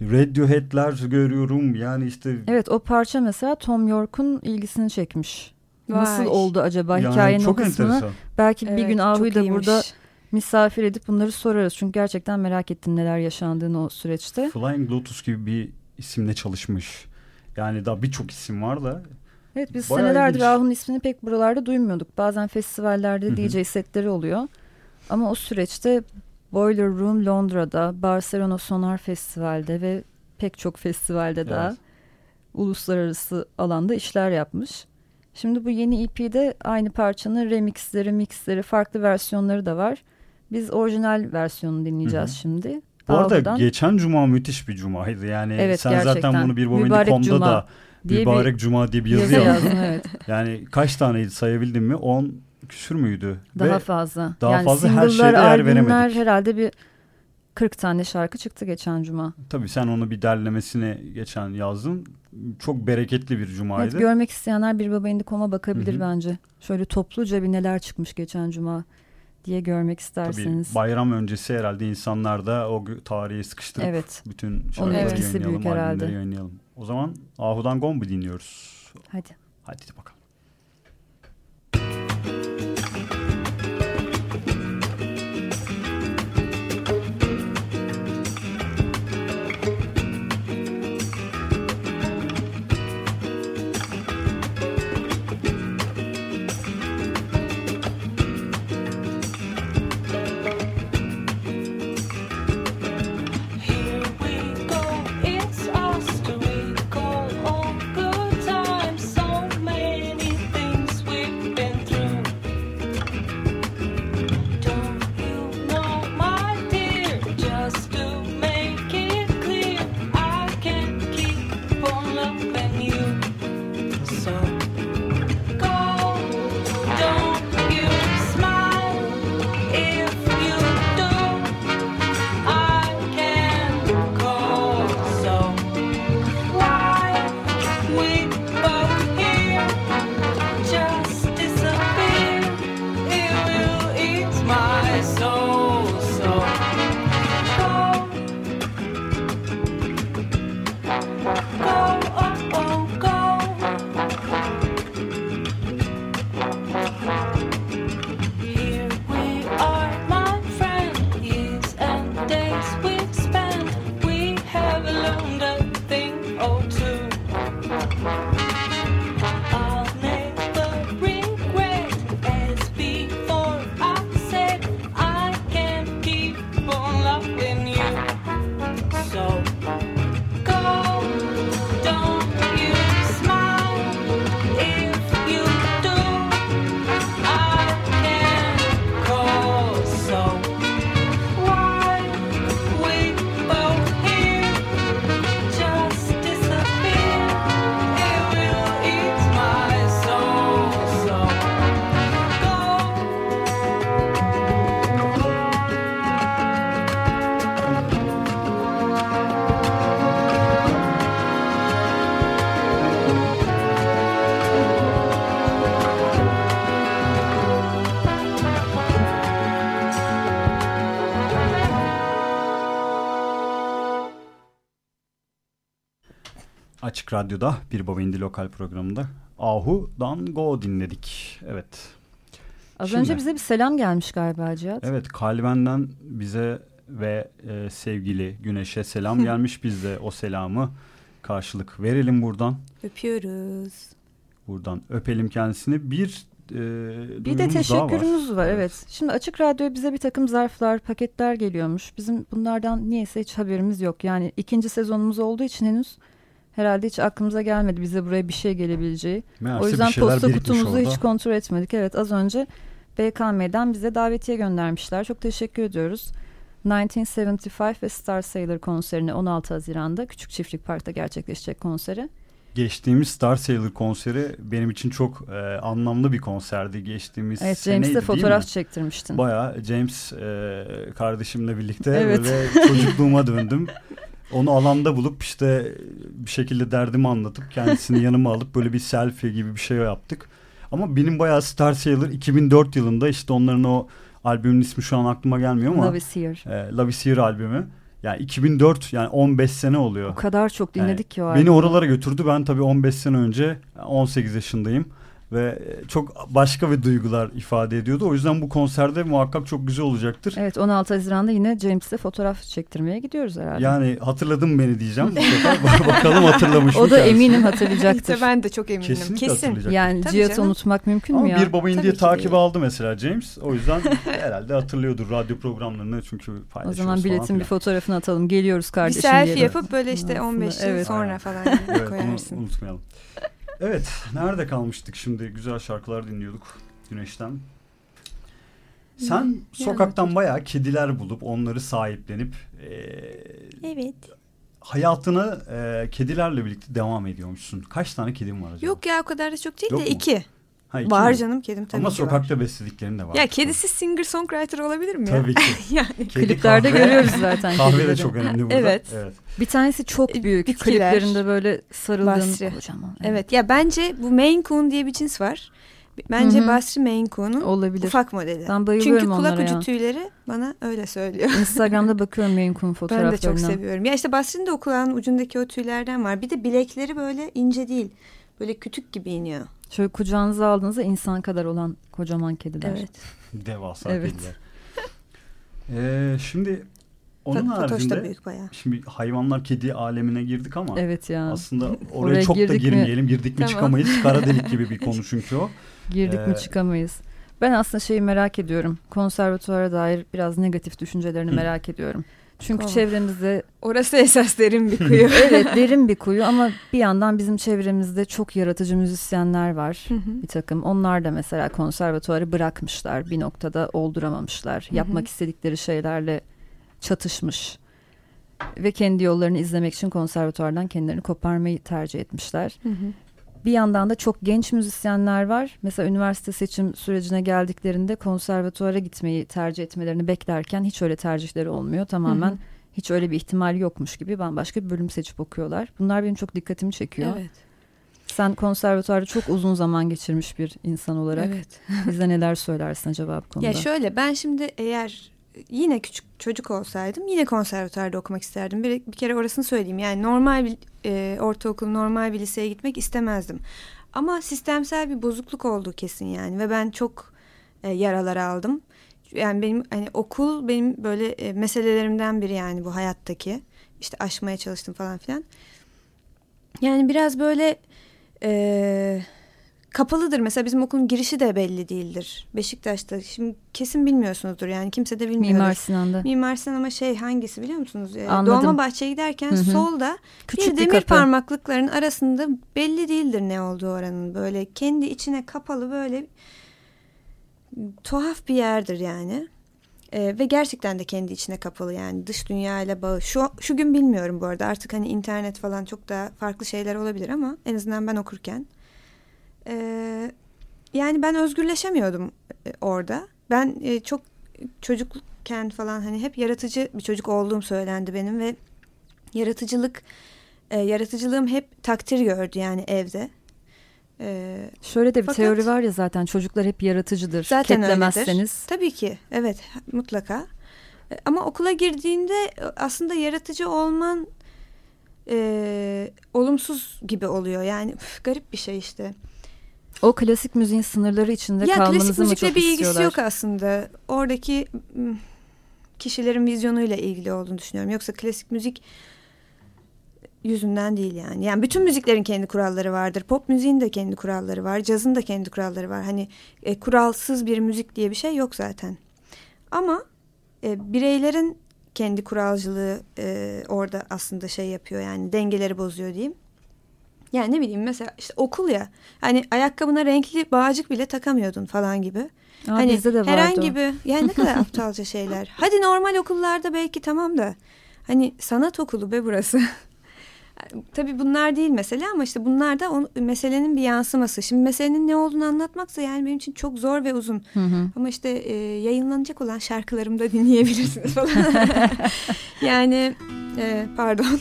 Radiohead'ler görüyorum yani işte... Evet o parça mesela Tom York'un ilgisini çekmiş. Vay. Nasıl oldu acaba yani hikayenin çok o kısmını? Enteresan. Belki evet, bir gün Ahu'yu da burada misafir edip bunları sorarız. Çünkü gerçekten merak ettim neler yaşandığını o süreçte. Flying Lotus gibi bir isimle çalışmış. Yani daha birçok isim var da. Evet biz senelerdir Ahu'nun ismini pek buralarda duymuyorduk. Bazen festivallerde Hı-hı. DJ setleri oluyor. Ama o süreçte Boiler Room Londra'da, Barcelona Sonar Festival'de ve pek çok festivalde evet. daha uluslararası alanda işler yapmış. Şimdi bu yeni EP'de aynı parçanın remixleri, mixleri, farklı versiyonları da var. Biz orijinal versiyonunu dinleyeceğiz Hı hı. şimdi. Bu arada Ahu'dan geçen cuma müthiş bir cumaydı. Yani Evet, sen zaten gerçekten. bunu bir Cuma da diye bir Mübarek Cuma diye bir yazı, yazı yazdım evet. Yani kaç taneydi sayabildin mi? 10 küsür müydü? Daha Ve fazla. daha yani fazla her şeyde yer veremedik. herhalde bir 40 tane şarkı çıktı geçen cuma. tabii sen onu bir derlemesine geçen yazdın. Çok bereketli bir cumaydı. Evet, görmek isteyenler bir baba indikoma bakabilir Hı hı. bence. Şöyle topluca bir neler çıkmış geçen cuma diye görmek isterseniz. Tabii bayram öncesi herhalde insanlar da o tarihi sıkıştırıp Evet. bütün şarkıları etkisi yayınlayalım, büyük herhalde. yayınlayalım. O zaman Ahu'dan Gombu dinliyoruz. Hadi. Hadi bakalım. Radyo'da bir Baba İndi Lokal programında Ahu'dan Go dinledik. Evet. Az Şimdi- önce bize bir selam gelmiş galiba Cihat. Evet kalbenden bize ve e, sevgili Güneş'e selam gelmiş. Biz de o selamı karşılık verelim buradan. Öpüyoruz. Buradan öpelim kendisini. Bir e, Bir de daha var. teşekkürümüz var. Evet. Şimdi Açık Radyo bize bir takım zarflar, paketler geliyormuş. Bizim bunlardan niyeyse hiç haberimiz yok. Yani ikinci sezonumuz olduğu için henüz herhalde hiç aklımıza gelmedi bize buraya bir şey gelebileceği. Meğerse o yüzden posta kutumuzu orada. hiç kontrol etmedik. Evet az önce BKM'den bize davetiye göndermişler. Çok teşekkür ediyoruz. 1975 ve Star Sailor konserine 16 Haziran'da Küçük Çiftlik Park'ta gerçekleşecek konseri. Geçtiğimiz Star Sailor konseri benim için çok e, anlamlı bir konserdi. Geçtiğimiz Evet seneydi James'le fotoğraf mi? çektirmiştin. Bayağı James e, kardeşimle birlikte Evet. böyle çocukluğuma döndüm. Onu alanda bulup işte bir şekilde derdimi anlatıp kendisini yanıma alıp böyle bir selfie gibi bir şey yaptık. Ama benim bayağı Star Sailor 2004 yılında işte onların o albümün ismi şu an aklıma gelmiyor ama Love is Here. e, Love is Here albümü. Yani 2004 yani 15 sene oluyor. O kadar çok dinledik ki o Beni albümü. oralara götürdü. Ben tabii 15 sene önce 18 yaşındayım ve çok başka bir duygular ifade ediyordu. O yüzden bu konserde muhakkak çok güzel olacaktır. Evet 16 Haziran'da yine James'le fotoğraf çektirmeye gidiyoruz herhalde. Yani hatırladın beni diyeceğim. bu sefer. Bak- Bakalım hatırlamış mı o da kendisi? eminim İşte hatırlayacaktır. ben de çok eminim. Kesinlikle Kesin. Yani Tabii Cihat'ı canım. unutmak mümkün Ama mü ya? bir baba indiye Tabii ki takip değil. aldı mesela James. O yüzden herhalde hatırlıyordur radyo programlarını çünkü O paylaşıyoruz zaman falan biletin bir fotoğrafını atalım. Geliyoruz Bir kardeşim selfie diyelim. yapıp böyle işte Aslında, 15 yıl evet. sonra falan Evet, bunu koyarsın. unutmayalım. Evet, nerede kalmıştık şimdi? Güzel şarkılar dinliyorduk Güneş'ten. Sen sokaktan bayağı kediler bulup onları sahiplenip e, Evet. hayatına e, kedilerle birlikte devam ediyormuşsun. Kaç tane kedin var acaba? Yok ya o kadar da çok değil Yok de mu? iki. Ha, var mi? canım kedim tabii Ama ki var. sokakta beslediklerin de var. Ya kedisiz singer songwriter olabilir mi ya? Tabii ki. yani Kedi, Kliplerde kahve- görüyoruz zaten Kahve de çok önemli burada. Evet. evet. Bir tanesi çok E, büyük. bitkiler. Kliplerinde böyle sarıldığın Basri. kocaman. evet ya bence bu Maine Coon diye bir cins var. Bence Hı hı. Basri Maine Coon'un Olabilir. ufak modeli. Ben bayılıyorum Çünkü kulak ucu ya. tüyleri bana öyle söylüyor. Instagram'da bakıyorum Maine Coon Ben fotoğraflarına. de çok seviyorum. Ya işte Basri'nin de o kulağın ucundaki o tüylerden var. Bir de bilekleri böyle ince değil. Böyle kütük gibi iniyor. Şöyle kucağınıza aldığınızda insan kadar olan kocaman kediler. Evet. Devasa Evet. kediler. Ee, şimdi onun Fa- Fatoş da haricinde büyük bayağı. şimdi hayvanlar kedi alemine girdik ama Evet ya. aslında oraya, Oraya çok da girdik mi? girmeyelim. Girdik mi Tamam. çıkamayız. Kara delik gibi bir konu çünkü o. Girdik Ee, mi çıkamayız. Ben aslında şeyi merak ediyorum. Konservatuvara dair biraz negatif düşüncelerini Hı. merak ediyorum. Çünkü Tamam. çevremizde Orası esas derin bir kuyu. evet derin bir kuyu ama bir yandan bizim çevremizde çok yaratıcı müzisyenler var. Hı hı. bir takım. Onlar da mesela konservatuvarı bırakmışlar. Bir noktada olduramamışlar. Hı hı. Yapmak istedikleri şeylerle çatışmış. Ve kendi yollarını izlemek için konservatuvardan kendilerini koparmayı tercih etmişler. Hı hı. Bir yandan da çok genç müzisyenler var. Mesela üniversite seçim sürecine geldiklerinde konservatuvara gitmeyi tercih etmelerini beklerken hiç öyle tercihleri olmuyor. Tamamen Hı hı. hiç öyle bir ihtimal yokmuş gibi bambaşka bir bölüm seçip okuyorlar. Bunlar benim çok dikkatimi çekiyor. Evet. Sen konservatuvarda çok uzun zaman geçirmiş bir insan olarak Evet. bize neler söylersin acaba bu konuda? Ya şöyle ben şimdi eğer yine küçük çocuk olsaydım yine konservatuarda okumak isterdim. Bir, bir kere orasını söyleyeyim. Yani normal bir e, ortaokul, normal bir liseye gitmek istemezdim. Ama sistemsel bir bozukluk oldu kesin yani ve ben çok e, yaralar aldım. Yani benim hani okul benim böyle e, meselelerimden biri yani bu hayattaki. İşte aşmaya çalıştım falan filan. Yani biraz böyle e, kapalıdır. Mesela bizim okulun girişi de belli değildir. Beşiktaş'ta. Şimdi kesin bilmiyorsunuzdur yani kimse de bilmiyordur. Mimar Sinan'da. Mimar Sinan ama şey hangisi biliyor musunuz? Ee, Anladım. Dolmabahçe'ye giderken Hı hı. solda Küçük bir demir kapı. parmaklıkların arasında belli değildir ne olduğu oranın. Böyle kendi içine kapalı böyle tuhaf bir yerdir yani. Ee, ve gerçekten de kendi içine kapalı yani dış dünyayla bağı. Şu, şu gün bilmiyorum bu arada artık hani internet falan çok daha farklı şeyler olabilir ama en azından ben okurken. Ee, yani ben özgürleşemiyordum e, orada. Ben e, çok çocukken falan hani hep yaratıcı bir çocuk olduğum söylendi benim ve yaratıcılık e, yaratıcılığım hep takdir gördü yani evde. E, Şöyle de bir Fakat- teori var ya zaten çocuklar hep yaratıcıdır. Zaten Ketlemezseniz. tabii ki evet mutlaka. Ama okula girdiğinde aslında yaratıcı olman e, olumsuz gibi oluyor. Yani üf, garip bir şey işte. O klasik müziğin sınırları içinde ya klasik kalmanızı mı müzikle çok bir ilgisi istiyorlar? yok aslında. Oradaki kişilerin vizyonuyla ilgili olduğunu düşünüyorum. Yoksa klasik müzik yüzünden değil yani. Yani bütün müziklerin kendi kuralları vardır. Pop müziğin de kendi kuralları var. Cazın da kendi kuralları var. Hani e, kuralsız bir müzik diye bir şey yok zaten. Ama e, bireylerin kendi kuralcılığı e, orada aslında şey yapıyor yani dengeleri bozuyor diyeyim. Yani ne bileyim mesela işte okul ya hani ayakkabına renkli bağcık bile takamıyordun falan gibi. Aa, hani bizde de vardı herhangi bir yani ne kadar aptalca şeyler. Hadi normal okullarda belki tamam da hani sanat okulu be burası. Tabii bunlar değil mesele ama işte bunlar da o meselenin bir yansıması. Şimdi meselenin ne olduğunu anlatmaksa yani benim için çok zor ve uzun. Hı hı. Ama işte e, yayınlanacak olan şarkılarımı da dinleyebilirsiniz falan. yani e, pardon.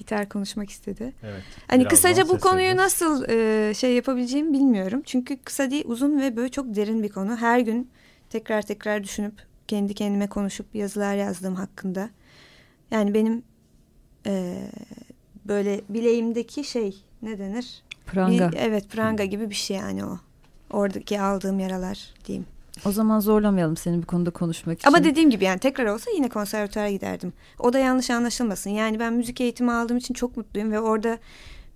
Gitar konuşmak istedi. Evet. Hani kısaca bu konuyu nasıl e, şey yapabileceğimi bilmiyorum. Çünkü kısa değil uzun ve böyle çok derin bir konu. Her gün tekrar tekrar düşünüp kendi kendime konuşup yazılar yazdığım hakkında. Yani benim e, böyle bileğimdeki şey ne denir? Pranga. Bir- evet pranga gibi bir şey yani o. Oradaki aldığım yaralar diyeyim. O zaman zorlamayalım seni bu konuda konuşmak için. Ama dediğim gibi yani tekrar olsa yine konservatuara giderdim. O da yanlış anlaşılmasın. Yani ben müzik eğitimi aldığım için çok mutluyum ve orada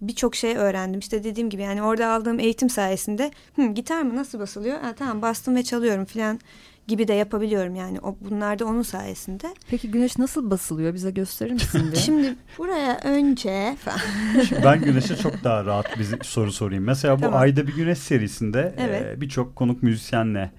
birçok şey öğrendim. İşte dediğim gibi yani orada aldığım eğitim sayesinde Hı, gitar mı nasıl basılıyor? Ha, tamam bastım ve çalıyorum falan gibi de yapabiliyorum yani. O, bunlar da onun sayesinde. Peki güneş nasıl basılıyor? Bize gösterir misin diye. Şimdi buraya önce falan. Şimdi ben Güneş'e çok daha rahat bir soru sorayım. Mesela bu Tamam. Ayda Bir Güneş serisinde Evet. e, birçok konuk müzisyenle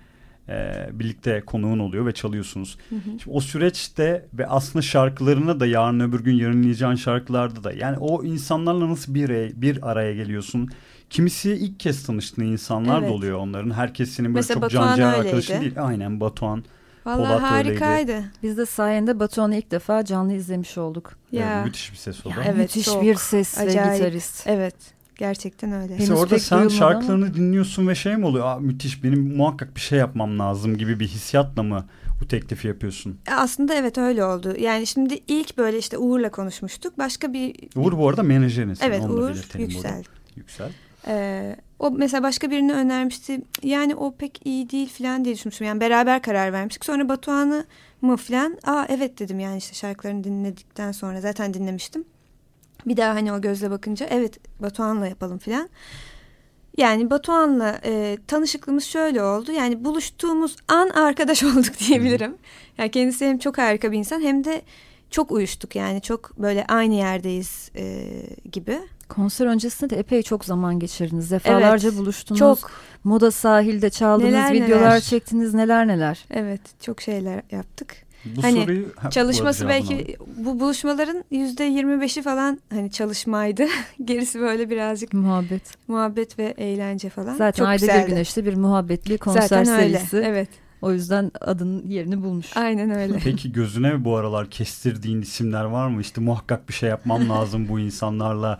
e, birlikte konuğun oluyor ve çalıyorsunuz. Şimdi o süreçte ve aslında şarkılarına da yarın öbür gün yarınlayacağın şarkılarda da yani o insanlarla nasıl bir araya, bir araya geliyorsun? Kimisi ilk kez tanıştığın insanlar da Evet. oluyor onların. Herkes senin böyle Mesela çok Batuhan can öyleydi. arkadaşın değil. Aynen Batuhan. Polat harikaydı. Biz de sayende Batuhan'ı ilk defa canlı izlemiş olduk. Ya. Evet, müthiş bir ses o da. Evet, Müthiş çok. bir ses ve Acayip. gitarist. Evet. Gerçekten öyle. Henüz Mesela orada sen şarkılarını dinliyorsun ve şey mi oluyor? Aa, müthiş benim muhakkak bir şey yapmam lazım gibi bir hissiyatla mı bu teklifi yapıyorsun? E, Aslında evet öyle oldu. Yani şimdi ilk böyle işte Uğur'la konuşmuştuk. Başka bir... Uğur bu arada menajeriniz. Evet Onu Uğur belirtelim burada. Yüksel. Yüksel. Ee, o mesela başka birini önermişti. Yani o pek iyi değil falan diye düşünmüştüm. Yani beraber karar vermiştik. Sonra Batuhan'ı mı falan? Aa evet dedim yani işte şarkılarını dinledikten sonra zaten dinlemiştim. Bir daha hani o gözle bakınca evet Batuhan'la yapalım falan. Yani Batuhan'la e, tanışıklığımız şöyle oldu. Yani buluştuğumuz an arkadaş olduk diyebilirim. Yani kendisi hem çok harika bir insan hem de çok uyuştuk yani çok böyle aynı yerdeyiz e, gibi. Konser öncesinde de epey çok zaman geçirdiniz. Defalarca Evet, buluştunuz. Çok Moda sahilde çaldınız, Neler videolar neler. çektiniz, neler neler. evet çok şeyler yaptık. Bu Hani soruyu ha, Çalışması belki bu buluşmaların yüzde yirmi beşi falan hani çalışmaydı. Gerisi böyle birazcık Muhabbet. muhabbet ve eğlence falan. Zaten Çok Ayda Bir güzeldi. Güneş'te bir muhabbetli konser Zaten öyle. serisi. Evet. O yüzden adının yerini bulmuş. Aynen öyle. Peki gözüne bu aralar kestirdiğin isimler var mı? İşte muhakkak bir şey yapmam lazım bu insanlarla.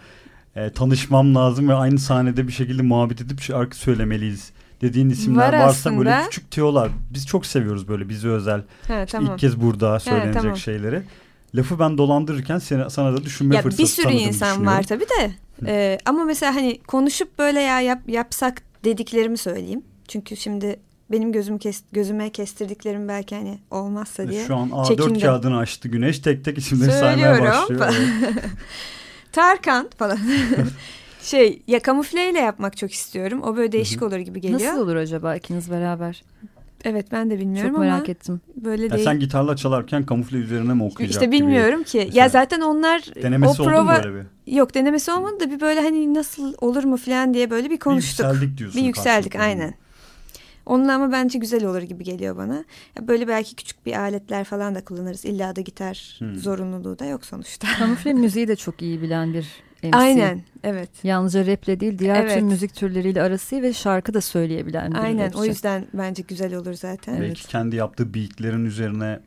e, tanışmam lazım ve aynı sahnede bir şekilde muhabbet edip şarkı söylemeliyiz dediğin isimler Var varsa böyle aslında. küçük tiyolar. Biz çok seviyoruz böyle bize özel. Ha, İşte tamam. İlk kez burada söylenecek tamam. şeyleri. Lafı ben dolandırırken seni, sana da düşünme Ya fırsatı bir sürü insan var tabii de. Ee, ama mesela hani konuşup böyle ya yap, yapsak dediklerimi söyleyeyim. Çünkü şimdi benim gözüm kes, gözüme kestirdiklerim belki hani olmazsa diye. Şu an A4 çekindim. kağıdını açtı Güneş tek tek isimleri saymaya Söylüyorum. başlıyor. Evet. Tarkan falan. şey ya kamufleyle yapmak çok istiyorum. O böyle değişik olur gibi geliyor. Nasıl olur acaba ikiniz beraber? Evet ben de bilmiyorum Çok ama merak ettim. böyle Ya değil. sen gitarla çalarken kamufle üzerine mi okuyacak İşte gibi? bilmiyorum ki. Mesela Ya zaten onlar Denemesi o oldu mu prova böyle bir? yok denemesi olmadı da bir böyle hani nasıl olur mu falan diye böyle bir konuştuk. Bir yükseldik diyorsun. Bir yükseldik aynen. Onunla ama bence güzel olur gibi geliyor bana. Ya böyle belki küçük bir aletler falan da kullanırız. İlla da gitar Hmm. zorunluluğu da yok sonuçta. Kamufle müziği de çok iyi bilen bir MC. Aynen evet. Yalnızca raple değil diğer Evet. tüm müzik türleriyle arası ve şarkı da söyleyebilen Aynen o yüzden bence güzel olur zaten. Belki Evet. kendi yaptığı beatlerin üzerine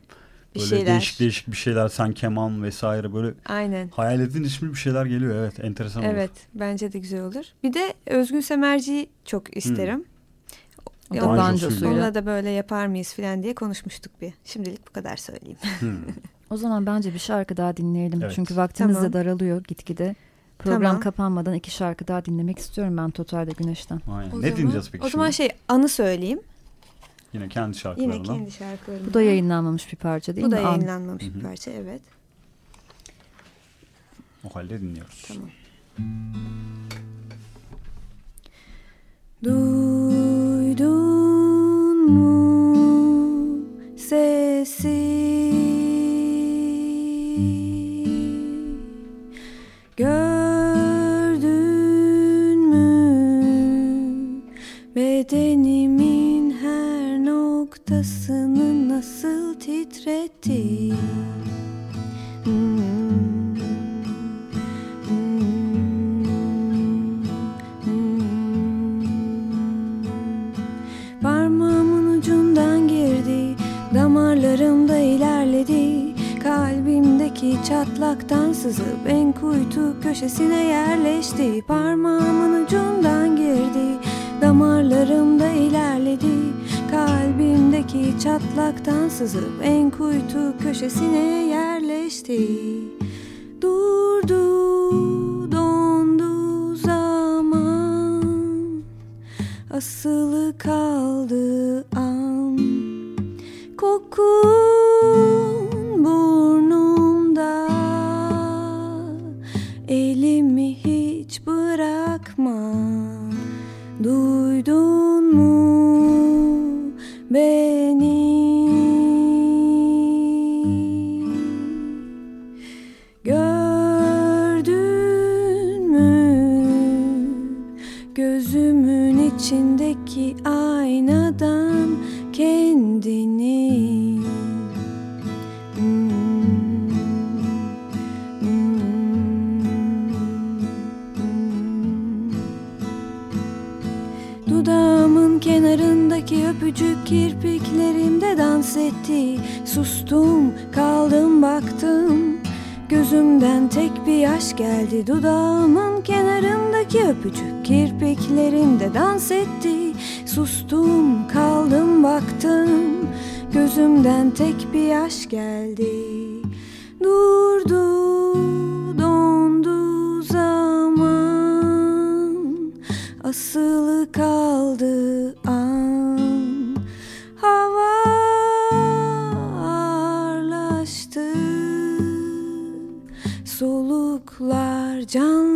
Bir böyle şeyler. değişik değişik bir şeyler sen keman vesaire böyle Aynen. hayal edin bir şeyler geliyor evet enteresan olur. Evet bence de güzel olur. Bir de Özgün Semerci'yi çok isterim. O da bancosuyla. Onunla da böyle yapar mıyız falan diye konuşmuştuk bir. Şimdilik bu kadar söyleyeyim. Hmm. O zaman bence bir şarkı daha dinleyelim. Evet. Çünkü vaktimiz Tamam. de daralıyor gitgide. Program Tamam. kapanmadan iki şarkı daha dinlemek istiyorum ben Total'de Güneş'ten. Aynen. O ne zaman- dinleyeceğiz peki O zaman şimdi? şey anı söyleyeyim. Yine kendi Yine şarkılarından. kendi şarkılarım. Bu da yayınlanmamış bir parça değil Bu mi? da An. yayınlanmamış hı. bir parça evet. O halde dinliyoruz. Tamam. Duydun mu sesi? Dudağımın kenarındaki öpücük kirpiklerimde dans etti. Sustum kaldım baktım. Gözümden tek bir yaş geldi. Dudağımın kenarındaki öpücük kirpiklerimde dans etti. Sustum kaldım baktım. Gözümden tek bir yaş geldi. Durdu Asılı kaldı an. Hava ağırlaştı. Soluklar canlandı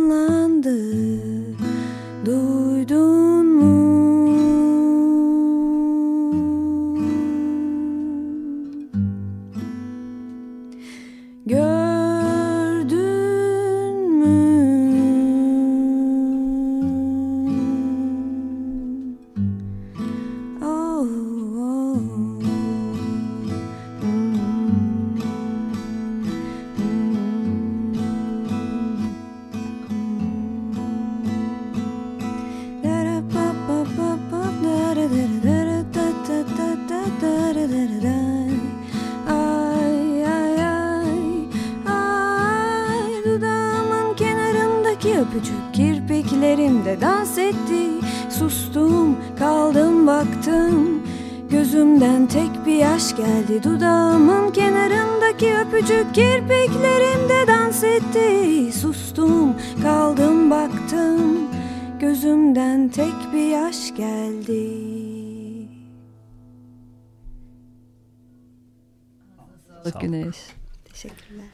Sağlık Güneş. Teşekkürler.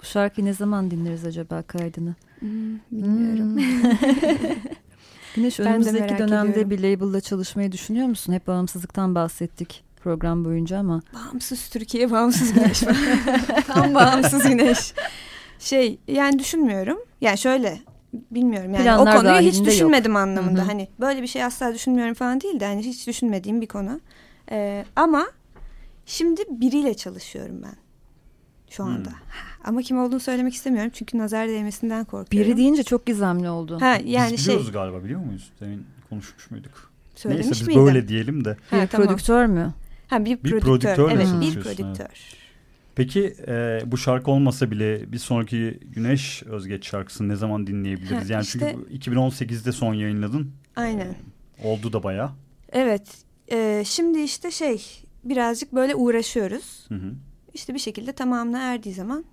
Bu şarkıyı ne zaman dinleriz acaba kaydını? bilmiyorum. Güneş Ben de önümüzdeki dönemde ediyorum. bir label'la çalışmayı düşünüyor musun? Hep bağımsızlıktan bahsettik program boyunca ama. Bağımsız Türkiye, bağımsız güneş. Tam bağımsız güneş. Şey yani düşünmüyorum. Yani şöyle bilmiyorum yani Planlar o konuyu hiç dahilinde yok. düşünmedim anlamında. Hı hı. Hani böyle bir şey asla düşünmüyorum falan değil de hani hiç düşünmediğim bir konu. Ee, ama şimdi biriyle çalışıyorum ben şu anda. Ama kim olduğunu söylemek istemiyorum çünkü nazar değmesinden korkuyorum. Biri deyince çok gizemli oldu. Ha yani Biz şey biliyoruz galiba biliyor muyuz? Demin konuşmuş muyduk? söylemiş Neyse biz miydim? böyle diyelim de. Bir Ha, tamam. prodüktör mü? Ha, bir, Bir prodüktör. Evet bir çalışıyorsun, prodüktör. Peki e, bu şarkı olmasa bile bir sonraki Güneş Özgeç şarkısını ne zaman dinleyebiliriz? Ha, yani işte- çünkü 2018'de son yayınladın. Aynen. Oldu da baya. Evet. Ee, şimdi işte şey birazcık böyle uğraşıyoruz. Hı hı. İşte bir şekilde tamamına erdiği zaman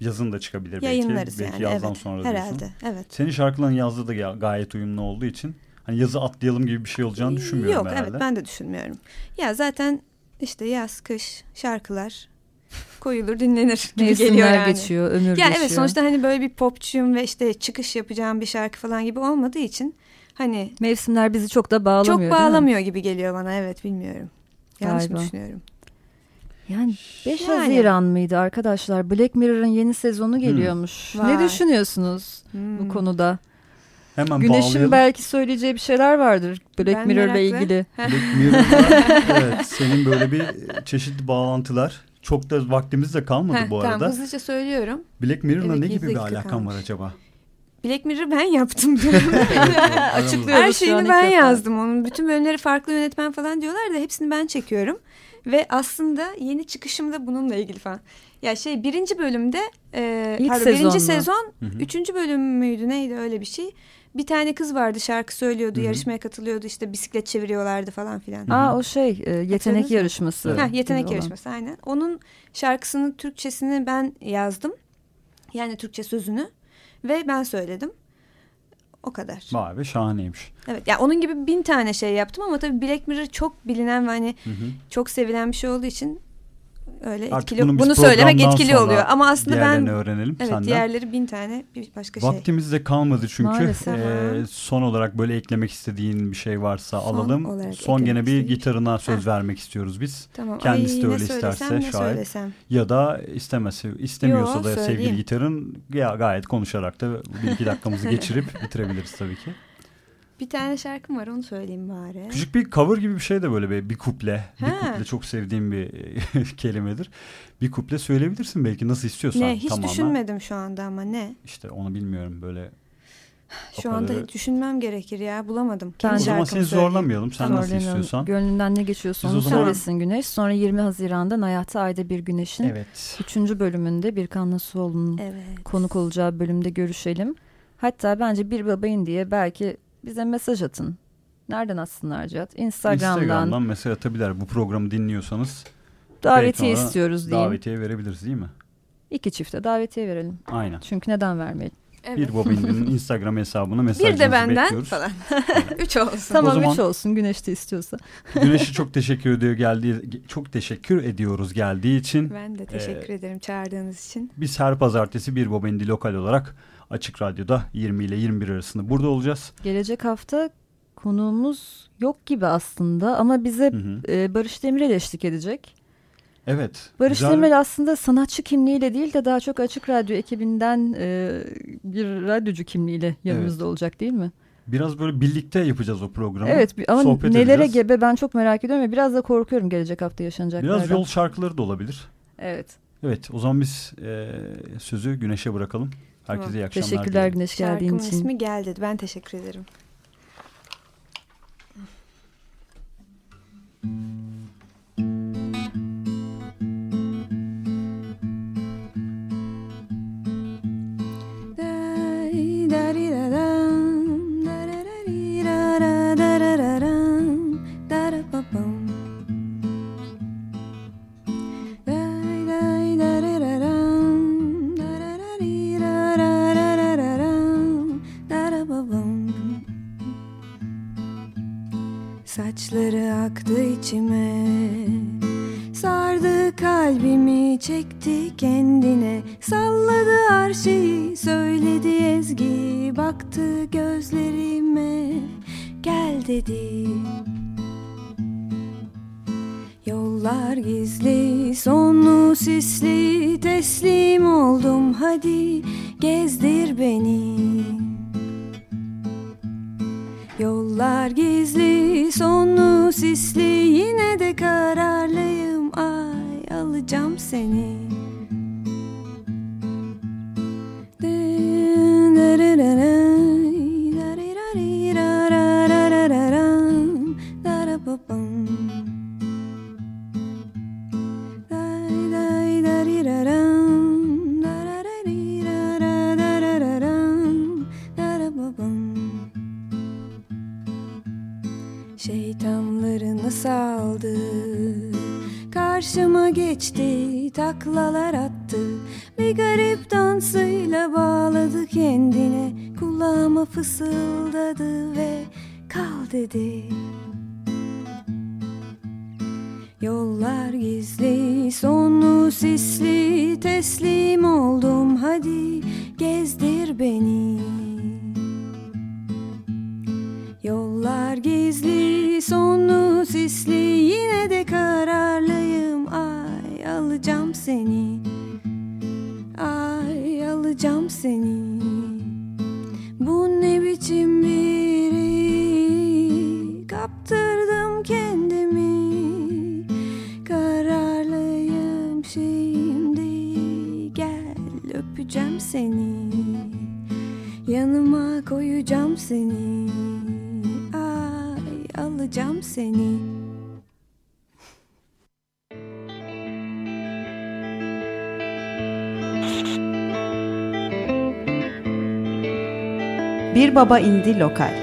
Yazın da çıkabilir yayınlarız belki. Belki yani. yazdan evet, sonra diyorsun. herhalde. Evet. Senin şarkıların yazda da ga- gayet uyumlu olduğu için hani yazı atlayalım gibi bir şey olacağını düşünmüyorum Yok herhalde. evet ben de düşünmüyorum. Ya zaten işte yaz, kış, şarkılar koyulur dinlenir gibi Mevsimler geliyor yani. geçiyor, ömür Ya geçiyor. evet sonuçta hani böyle bir popçuyum ve işte çıkış yapacağım bir şarkı falan gibi olmadığı için hani Mevsimler bizi çok da bağlamıyor çok değil mi? bağlamıyor gibi geliyor bana evet bilmiyorum. Yanlış mı Galiba. düşünüyorum? Yani 5 Yani. Haziran mıydı arkadaşlar? Black Mirror'ın yeni sezonu geliyormuş. Vay. Ne düşünüyorsunuz bu Hmm. konuda? Hemen Güneş'in bağlayalım. belki söyleyeceği bir şeyler vardır Black Mirror'la ilgili. Black Mirror'da evet senin böyle bir çeşitli bağlantılar. Çok da vaktimiz de kalmadı Heh, bu tamam arada. hızlıca söylüyorum. Black Mirror'la Evet, ne gibi bir alakan kalmış. var acaba? Black Mirror ben yaptım diyorum. Açıklıyoruz Her şu an şeyini ben yazdım onun. Bütün bölümleri farklı yönetmen falan diyorlar da hepsini ben çekiyorum. Ve aslında yeni çıkışım da bununla ilgili falan. Ya şey birinci bölümde e, İlk pardon, sezon birinci sezon Hı hı. üçüncü bölüm müydü neydi öyle bir şey. Bir tane kız vardı şarkı söylüyordu Hı hı. yarışmaya katılıyordu işte bisiklet çeviriyorlardı falan filan. Aa o şey e, yetenek yarışması. Evet. Ha, yetenek olan. yarışması aynen. Onun şarkısının Türkçesini ben yazdım. Yani Türkçe sözünü ve ben söyledim. O kadar. Vay be şahaneymiş. Evet ya onun gibi bin tane şey yaptım ama tabii Black Mirror çok bilinen ve hani Hı hı. çok sevilen bir şey olduğu için öyle Artık etkili. bunu Bunu söylemek etkili oluyor ama aslında ben öğrenelim evet senden. diğerleri bin tane bir başka şey. Vaktimiz de kalmadı çünkü. Maalesef. Ee, son olarak böyle eklemek istediğin bir şey varsa Son alalım. Son gene bir istediğim- gitarına söz Ha. vermek istiyoruz biz. Tamam. kendisi Ay, de öyle isterse şayet. Ya da istemesi, istemiyorsa Yo, da sevgili söyleyeyim. gitarın ya gayet konuşarak da bir iki dakikamızı geçirip bitirebiliriz tabii ki. Bir tane şarkım var onu söyleyeyim bari. Küçük bir cover gibi bir şey de böyle bir, bir kuple. Bir Ha. kuple çok sevdiğim bir kelimedir. Bir kuple söyleyebilirsin belki nasıl istiyorsan. Ne hiç tamamen. düşünmedim şu anda ama ne? İşte onu bilmiyorum böyle Şu anda kadarı- düşünmem gerekir ya bulamadım. Ben- O zaman seni söyleyeyim. zorlamayalım. Sen nasıl istiyorsan. Gönlünden ne geçiyorsa onu zaman- söylesin Güneş. Sonra 20 Haziran'da Hayatı Ayda Bir Güneş'in Evet. 3. bölümünde Birkan Nasuoğlu'nun Evet. konuk olacağı bölümde görüşelim. Hatta bence bir babayın diye belki bize mesaj atın. Nereden atsınlar Cihat? Instagram'dan, Instagram'dan mesaj atabilir. Bu programı dinliyorsanız davetiye istiyoruz diyeyim. Davetiye verebiliriz değil mi? İki çifte davetiye verelim. Aynen. Çünkü neden vermeyelim? Evet. Bir Bobin'in Instagram hesabına mesajınızı Bir de benden bekliyoruz. falan. Üç olsun. Tamam zaman- üç olsun Güneş de istiyorsa. Güneş'e çok teşekkür ediyor geldiği çok teşekkür ediyoruz geldiği için. Ben de teşekkür ederim çağırdığınız için. Biz her pazartesi bir Bobindi lokal olarak Açık Radyo'da 20 ile 21 arasında burada olacağız. Gelecek hafta konuğumuz yok gibi aslında ama bize Hı hı. e, Barış Demirel eşlik edecek. Evet. Barış güzel- Demirel aslında sanatçı kimliğiyle değil de daha çok Açık Radyo ekibinden e, bir radyocu kimliğiyle yanımızda olacak değil mi? Biraz böyle birlikte yapacağız o programı. Evet ama Sohbet nelere edeceğiz. gebe ben çok merak ediyorum ve biraz da korkuyorum gelecek hafta yaşanacaklardan. Biraz yol şarkıları da olabilir. Evet. Evet o zaman biz e, sözü Güneş'e bırakalım. Herkese Tamam. iyi akşamlar. Teşekkürler dilerim. Güneş geldiğin Şarkımın için. ismi geldi. Ben teşekkür ederim. Çekti kendine. Salladı her şeyi söyledi ezgi. Baktı gözlerime. Gel dedi. Yollar gizli sonlu sisli. Teslim oldum hadi gezdir beni. Yollar gizli, sonlu sisli. Yine de kararlıyım Ay alacağım seni Baba indi lokal.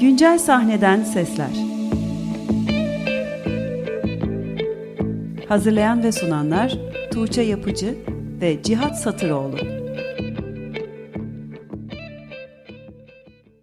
Güncel sahneden sesler. Hazırlayan ve sunanlar Tuğçe Yapıcı ve Cihat Satıroğlu.